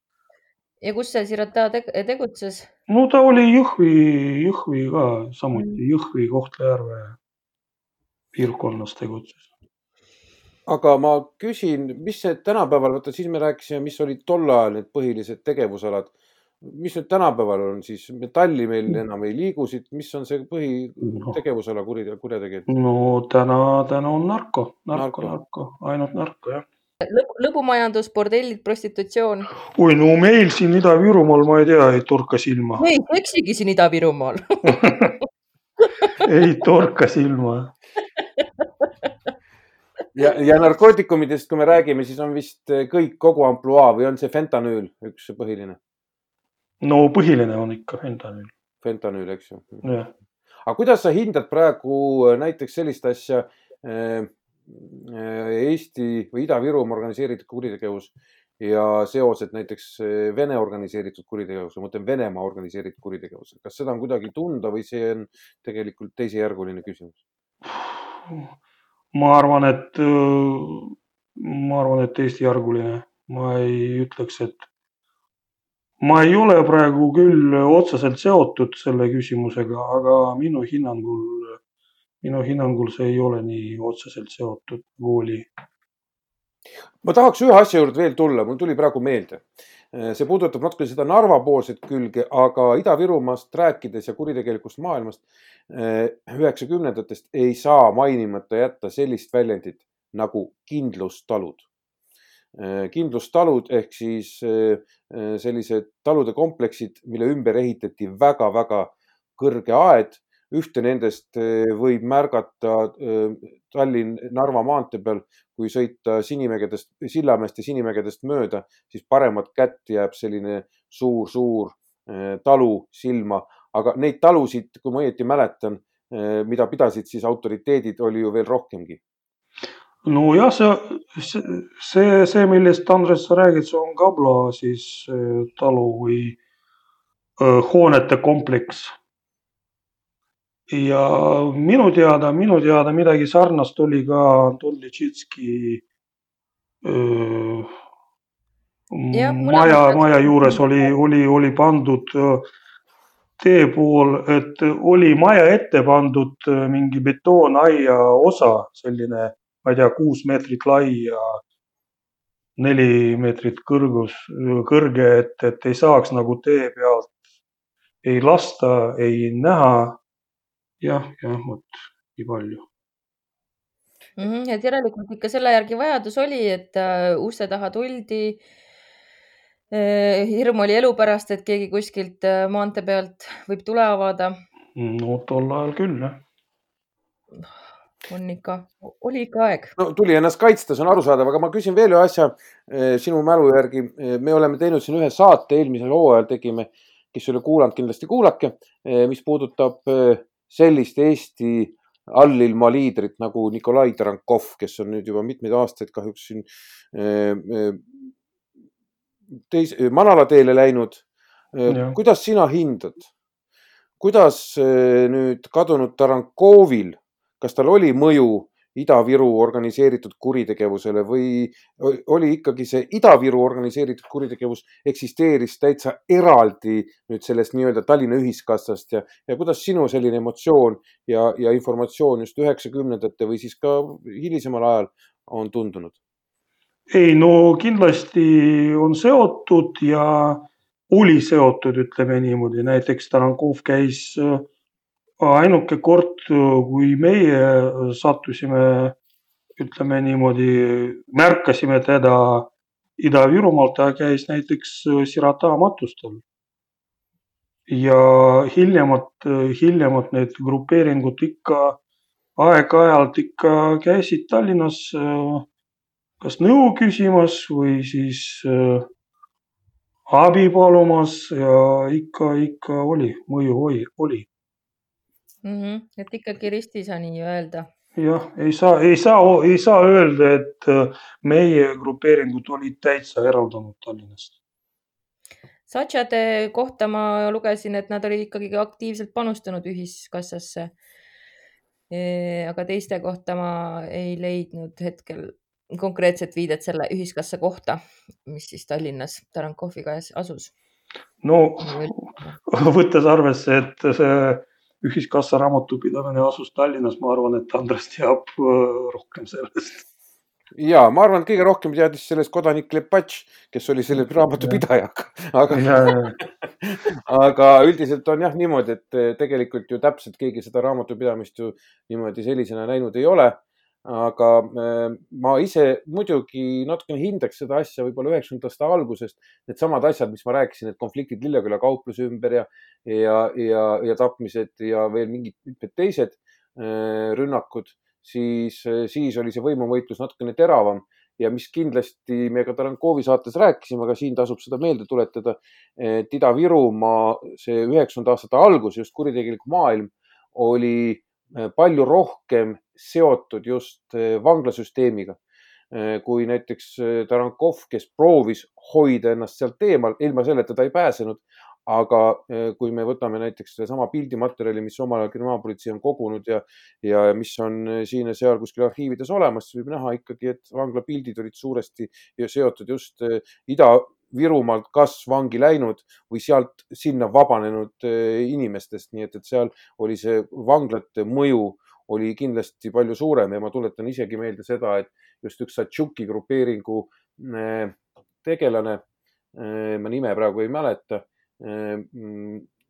ja kus see Sirata tegutses? no ta oli Jõhvi, Jõhvi ka samuti mm., Jõhvi, Kohtla-Järve piirkonnas tegutses. aga ma küsin, mis see tänapäeval, vaata siis me rääkisime, mis olid tol ajal need põhilised tegevusalad. mis nüüd tänapäeval on siis, metalli meil mm. enam ei liigu siit, mis on see põhitegevusala kuriteo, kurjategijad? no täna, täna on narko, narko, narko, ainult narko jah lõbumajandus, bordellid, prostitutsioon. oi, no meil siin Ida-Virumaal, ma ei tea, ei torka silma. ei eksigi siin Ida-Virumaal ei torka silma ja, ja narkootikumidest, kui me räägime, siis on vist kõik kogu ampluaa või on see fentanüül üks põhiline? no põhiline on ikka fentanüül. fentanüül, eks ju. aga kuidas sa hindad praegu eh, näiteks sellist asja? Eh, Eesti või Ida-Virumaa organiseeritud kuritegevus ja seosed näiteks Vene organiseeritud kuritegevusega, ma mõtlen Venemaa organiseeritud kuritegevusega, kas seda on kuidagi tunda või see on tegelikult teisejärguline küsimus? ma arvan, et, ma arvan, et teisejärguline, ma ei ütleks, et ma ei ole praegu küll otseselt seotud selle küsimusega, aga minu hinnangul, minu hinnangul see ei ole nii otseselt seotud kooli. ma tahaks ühe asja juurde veel tulla, mul tuli praegu meelde. see puudutab natuke seda Narva poolset külge, aga Ida-Virumaast rääkides ja kuritegelikust maailmast üheksakümnendatest ei saa mainimata jätta sellist väljendit nagu kindlustalud Äh, kindlustalud ehk siis äh, sellised talude kompleksid, mille ümber ehitati väga-väga kõrge aed. Ühte nendest võib märgata Tallinn-Narva maantee peal, kui sõita Sinimägedest, Sillamäest ja Sinimägedest mööda, siis paremat kätt jääb selline suur-suur talu silma, aga neid talusid, kui ma õieti mäletan, mida pidasid siis autoriteedid, oli ju veel rohkemgi. Nojah, see, see, see, millest Andres sa räägid, see on Kabla siis talu või hoonete kompleks. Ja minu teada, minu teada midagi sarnast oli ka Tolitšitski äh, maja, maja juures oli, oli, oli pandud tee pool, et oli maja ette pandud mingi betoonaia osa, selline ma ei tea, kuus meetrit lai ja neli meetrit kõrgus, kõrge, et, et ei saaks nagu tee pealt ei lasta, ei näha. Jah, jah, vot nii palju mm. -hmm, et järelikult ikka selle järgi vajadus oli, et uh, uste taha tuldi uh,. hirm oli elu pärast, et keegi kuskilt uh, maantee pealt võib tule avada. no tol ajal küll jah on ikka, oli ikka aeg. no tuli ennast kaitsta, see on arusaadav, aga ma küsin veel ühe asja eh, sinu mälu järgi. Eh, me oleme teinud siin ühe saate, eelmisel hooajal tegime, kes ei ole kuulanud, kindlasti kuulake, eh, mis puudutab sellist Eesti allilma liidrit nagu Nikolai Tarankov, kes on nüüd juba mitmeid aastaid kahjuks siin teis-, manalateele läinud. kuidas sina hindad, kuidas nüüd kadunud Tarankovil kas tal oli mõju Ida-Viru organiseeritud kuritegevusele või oli ikkagi see Ida-Viru organiseeritud kuritegevus eksisteeris täitsa eraldi nüüd sellest nii-öelda Tallinna ühiskassast ja, ja kuidas sinu selline emotsioon ja, ja informatsioon just üheksakümnendate või siis ka hilisemal ajal on tundunud? ei no kindlasti on seotud ja oli seotud, ütleme niimoodi, näiteks Tarankov käis äh, ainuke kord, kui meie sattusime, ütleme niimoodi, märkasime teda Ida-Virumaal, ta käis näiteks Sirata matustel. ja hiljemalt, hiljemalt need grupeeringud ikka aeg-ajalt ikka käisid Tallinnas kas nõu küsimas või siis abi palumas ja ikka, ikka oli, mõju oli, oli mm. -hmm. et ikkagi ristis on nii-öelda. jah, ei saa, ei saa, ei saa öelda, et äh, meie grupeeringud olid täitsa eraldunud Tallinnast. Satšade kohta ma lugesin, et nad olid ikkagi aktiivselt panustanud ühiskassasse. aga teiste kohta ma ei leidnud hetkel konkreetset viidet selle ühiskassa kohta, mis siis Tallinnas Tarankovi käes asus. no võttes arvesse, et see ühiskassa raamatupidamine asus Tallinnas, ma arvan, et Andres teab äh, rohkem sellest. ja ma arvan, et kõige rohkem teadis sellest kodanik Lepatš, kes oli selle raamatupidaja, aga, aga üldiselt on jah niimoodi, et tegelikult ju täpselt keegi seda raamatupidamist ju niimoodi sellisena näinud ei ole aga äh, ma ise muidugi natukene hindaks seda asja võib-olla üheksakümnendate aastate algusest. Needsamad asjad, mis ma rääkisin, et konfliktid Lilleküla kaupluse ümber ja, ja, ja, ja tapmised ja veel mingid mitmed teised äh, rünnakud, siis, siis oli see võimuvõitlus natukene teravam ja mis kindlasti me ka Tarankovi saates rääkisime, aga siin tasub seda meelde tuletada, et Ida-Virumaa see üheksakümnenda aastate algus, just kuritegelik maailm oli palju rohkem seotud just vanglasüsteemiga. Kui näiteks Tarankov, kes proovis hoida ennast sealt eemal, ilma selleta ta ei pääsenud aga eh, kui me võtame näiteks sedasama pildimaterjali, mis omal ajal kriminaalpolitsei on kogunud ja, ja mis on eh, siin ja seal kuskil arhiivides olemas, siis võib näha ikkagi, et vanglapildid olid suuresti seotud just eh, Ida-Virumaalt kas vangi läinud või sealt sinna vabanenud inimestest, nii et, et seal oli see vanglate mõju oli kindlasti palju suurem ja ma tuletan isegi meelde seda, et just üks Satšuki grupeeringu tegelane, ma nime praegu ei mäleta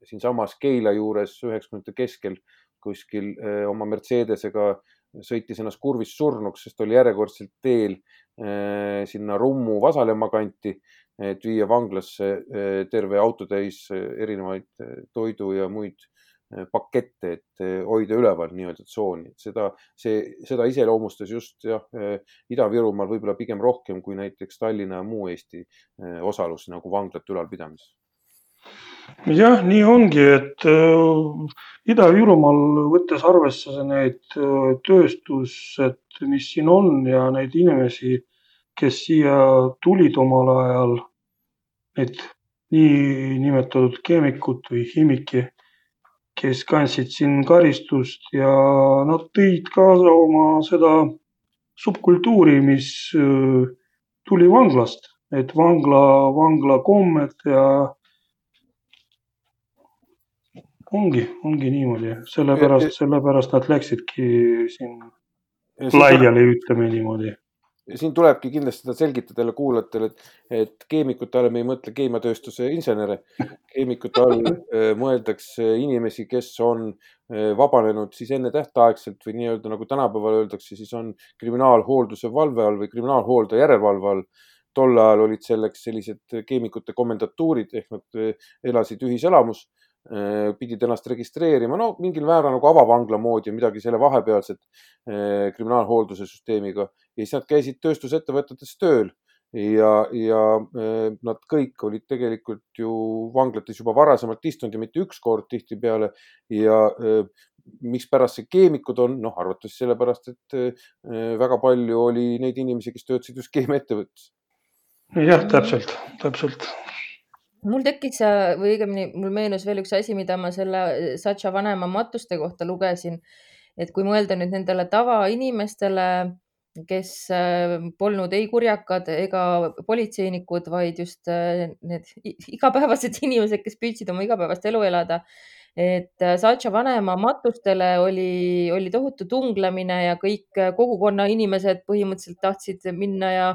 siinsamas Keila juures üheksakümnendate keskel kuskil eh, oma Mercedesega sõitis ennast kurvis surnuks, sest oli järjekordselt teel eh, sinna Rummu Vasalemma kanti, et viia vanglasse eh, terve autotäis erinevaid toidu ja muid pakette, et hoida üleval nii-öelda tsooni, et seda, see, seda iseloomustas just jah, Ida-Virumaal võib-olla pigem rohkem kui näiteks Tallinna ja muu Eesti osalus nagu vanglate ülalpidamises jah, nii ongi, et äh, Ida-Virumaal, võttes arvesse neid äh, tööstused, mis siin on ja neid inimesi, kes siia tulid omal ajal, need niinimetatud keemikud või hiimiki, kes kandsid siin karistust ja nad tõid kaasa oma seda subkultuuri, mis äh, tuli vanglast, et vangla, vanglakommed ja ongi, ongi niimoodi, sellepärast, sellepärast nad läksidki siin laiali, ütleme niimoodi. siin tulebki kindlasti seda selgitada jälle kuulajatele, et, et keemikute all me ei mõtle keemiatööstuse insenere. keemikute all mõeldakse inimesi, kes on vabanenud siis ennetähtaegselt või nii-öelda nagu tänapäeval öeldakse, siis on kriminaalhoolduse valve all või kriminaalhoolde järelevalve all tol ajal olid selleks sellised keemikute komendatuurid ehk nad elasid ühiselamus pidid ennast registreerima, no mingil määral nagu avavangla moodi, midagi selle vahepealset äh, kriminaalhoolduse süsteemiga. Ja siis nad käisid tööstusettevõtetes tööl. Ja, ja äh, nad kõik olid tegelikult ju vanglates juba varasemalt istunud ja mitte üks kord tihtipeale. Ja mikspärast see keemikud on, noh, arvatavasti sellepärast, et väga palju oli neid inimesi, kes töötasid just keemiaettevõttes. jah, täpselt, täpselt mul tekkis äh, või õigemini mul meenus veel üks asi, mida ma selle äh, Sacha vanema matuste kohta lugesin. et kui mõelda nüüd nendele tavainimestele, kes äh, polnud ei kurjakad ega politseinikud, vaid just need igapäevased inimesed, kes püüdsid oma igapäevast elu elada. et Sacha vanema matustele oli, oli tohutu tunglemine ja kõik kogukonna inimesed põhimõtteliselt tahtsid minna ja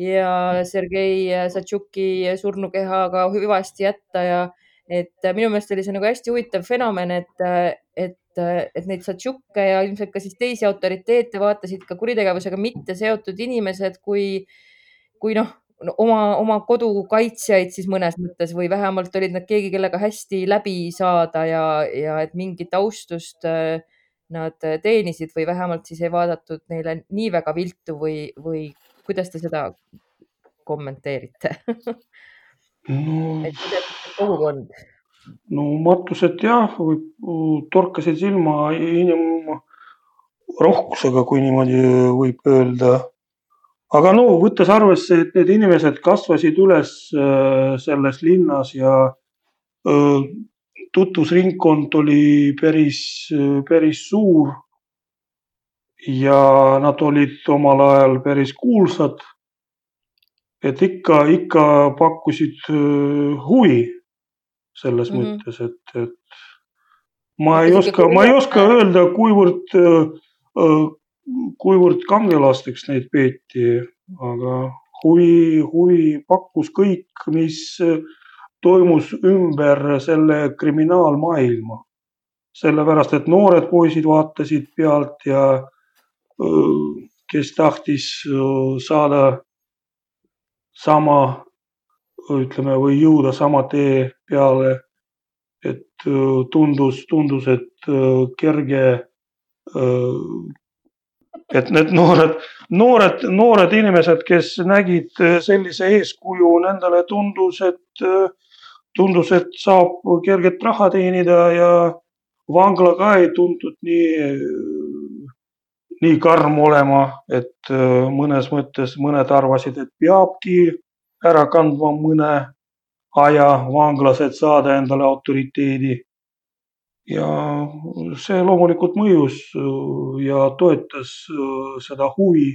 ja Sergei Satšuki surnukehaga hüvasti jätta ja et minu meelest oli see nagu hästi huvitav fenomen, et, et, et neid Satšukke ja ilmselt ka siis teisi autoriteete vaatasid ka kuritegevusega mitte seotud inimesed kui, kui noh, oma, oma kodu kaitsjaid siis mõnes mõttes või vähemalt olid nad keegi, kellega hästi läbi saada ja, ja et mingit austust nad teenisid või vähemalt siis ei vaadatud neile nii väga viltu või, või kuidas te seda kommenteerite no, kogukond? no matused jah, torkasid silma inimrohkusega, kui niimoodi võib öelda. aga no võttes arvesse, et need inimesed kasvasid üles äh, selles linnas ja äh, tutvusringkond oli päris, päris suur ja nad olid omal ajal päris kuulsad. et ikka, ikka pakkusid huvi selles mm -hmm. mõttes, et, et ma ei oska, ma ei oska öelda, kuivõrd, kuivõrd kangelasteks neid peeti, aga huvi, huvi pakkus kõik, mis toimus ümber selle kriminaalmaailma. sellepärast, et noored poisid vaatasid pealt ja kes tahtis saada sama, ütleme, või jõuda sama tee peale. et tundus, tundus, et kerge, et need noored, noored, noored inimesed, kes nägid sellise eeskuju, nendele tundus, et, tundus, et saab kerget raha teenida ja vangla ka ei tuntud nii, nii karm olema, et mõnes mõttes mõned arvasid, et peabki ära kandma mõne aja vanglas, et saada endale autoriteedi. ja see loomulikult mõjus ja toetas seda huvi,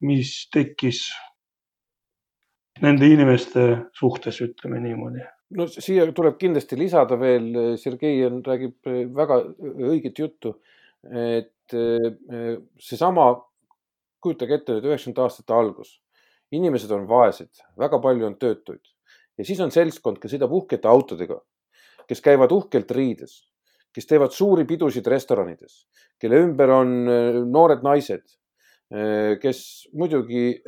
mis tekkis nende inimeste suhtes, ütleme niimoodi no siia tuleb kindlasti lisada veel, Sergei on, räägib väga õiget juttu, et eh, seesama, kujutage ette nüüd üheksakümnendate aastate algus, inimesed on vaesed, väga palju on töötuid ja siis on seltskond, kes sõidab uhkete autodega, kes käivad uhkelt riides, kes teevad suuri pidusid restoranides, kelle ümber on eh, noored naised, kes muidugi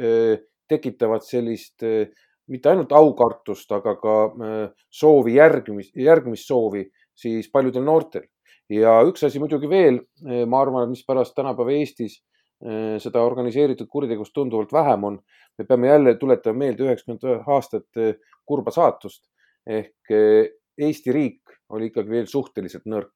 tekitavad sellist mitte ainult aukartust, aga ka soovi järgimist, järgmissoovi siis paljudel noortel. Ja üks asi muidugi veel, ma arvan, et mispärast tänapäeva Eestis seda organiseeritud kuritegevust tunduvalt vähem on. me peame jälle tuletama meelde üheksakümmend aastat kurba saatust ehk Eesti riik oli ikkagi veel suhteliselt nõrk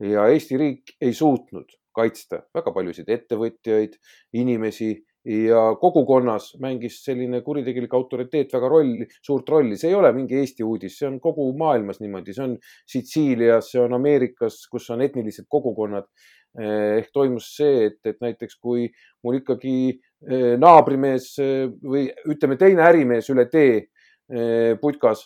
ja Eesti riik ei suutnud kaitsta väga paljusid ettevõtjaid, inimesi ja kogukonnas mängis selline kuritegelik autoriteet väga rolli, suurt rolli, see ei ole mingi Eesti uudis, see on kogu maailmas niimoodi, see on Sitsiilias, see on Ameerikas, kus on etnilised kogukonnad. Eh, ehk toimus see, et, et näiteks kui mul ikkagi eh, naabrimees eh, või ütleme, teine ärimees üle tee putkas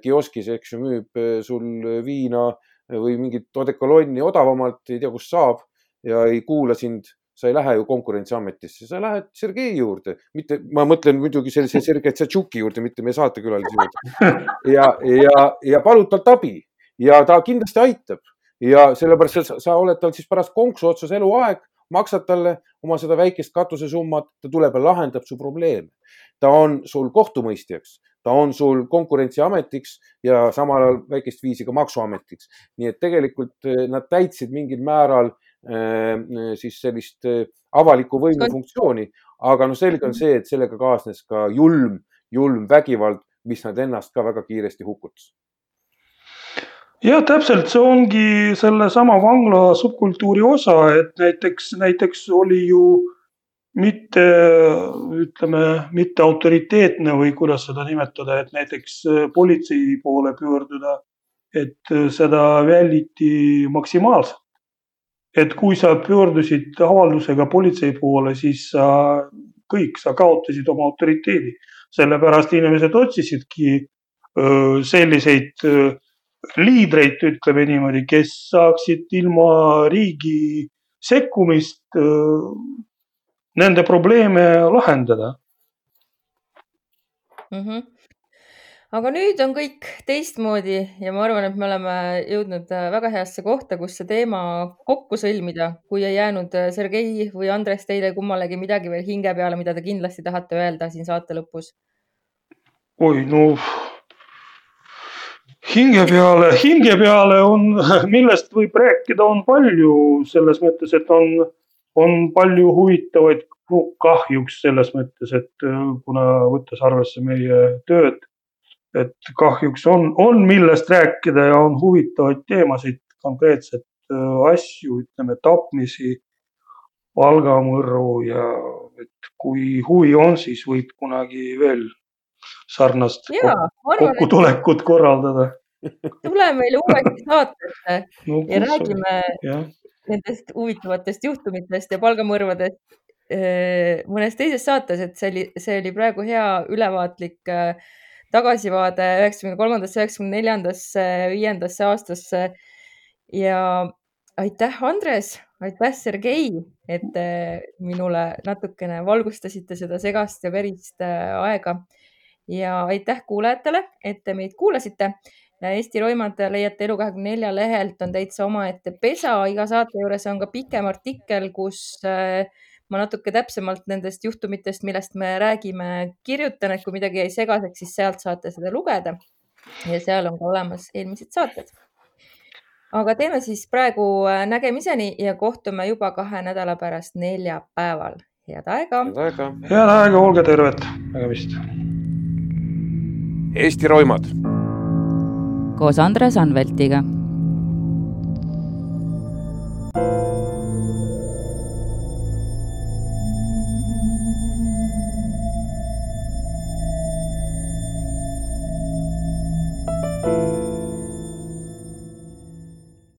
kioskis, eks ju, müüb sul viina või mingit odekolonni odavamalt, ei tea, kust saab ja ei kuula sind sa ei lähe ju Konkurentsiametisse, sa lähed Sergei juurde, mitte, ma mõtlen muidugi sellise Sergei Tšatšuki juurde, mitte meie saatekülalise juurde. ja, ja, ja palud talt abi ja ta kindlasti aitab ja sellepärast sa, sa oled tal siis pärast konksu otsas eluaeg, maksad talle oma seda väikest katusesummat, ta tuleb ja lahendab su probleeme. ta on sul kohtumõistjaks, ta on sul Konkurentsiametiks ja samal ajal väikest viisi ka Maksuametiks. nii et tegelikult eh, nad täitsid mingil määral Äh, siis sellist äh, avaliku võimu funktsiooni, aga noh, selge on mhm. see, et sellega kaasnes ka julm, julm vägivald, mis nad ennast ka väga kiiresti hukutas. Jah, täpselt, see ongi sellesama vangla subkultuuri osa, et näiteks, näiteks oli ju mitte ütleme, mitte autoriteetne või kuidas seda nimetada, et näiteks äh, politsei poole pöörduda, et seda välditi maksimaalselt et kui sa pöördusid avaldusega politsei poole, siis sa kõik, sa kaotasid oma autoriteedi. sellepärast inimesed otsisidki selliseid liidreid, ütleme niimoodi, kes saaksid ilma riigi sekkumist nende probleeme lahendada mm. -hmm aga nüüd on kõik teistmoodi ja ma arvan, et me oleme jõudnud äh, väga heasse kohta, kus see teema kokku sõlmida, kui ei jäänud äh, Sergei või Andres teile kummalegi midagi veel hinge peale, mida te kindlasti tahate öelda siin saate lõpus? oi, no hinge peale, hinge peale on, millest võib rääkida, on palju selles mõttes, et on, on palju huvitavaid no, kahjuks selles mõttes, et äh, kuna võttes arvesse meie tööd et kahjuks on, on millest rääkida ja on huvitavaid teemasid, konkreetseid äh, asju, ütleme tapmisi, palgamõrru ja et kui huvi on, siis võib kunagi veel sarnast ja, kokkutulekut korraldada. tule meile uuesti saatesse no, ja räägime ja. nendest huvitavatest juhtumitest ja palgamõrvadest äh, mõnes teises saates, et see oli, see oli praegu hea ülevaatlik äh, tagasivaade üheksakümne kolmandasse, üheksakümne neljandasse, viiendasse aastasse. ja aitäh, Andres, aitäh, Sergei, et te minule natukene valgustasite seda segast ja verist äh, aega. ja aitäh kuulajatele, et te meid kuulasite. Eesti Roimad leiate Elu24 lehelt, on täitsa omaette pesa, iga saate juures on ka pikem artikkel, kus äh, ma natuke täpsemalt nendest juhtumitest, millest me räägime, kirjutan, et kui midagi jäi segaseks, siis sealt saate seda lugeda. ja seal on ka olemas eelmised saated. aga teeme siis praegu äh, nägemiseni ja kohtume juba kahe nädala pärast neljapäeval. head aega. head aega. head aega, olge terved, nägemist. Eesti roimad. koos Andres Anveltiga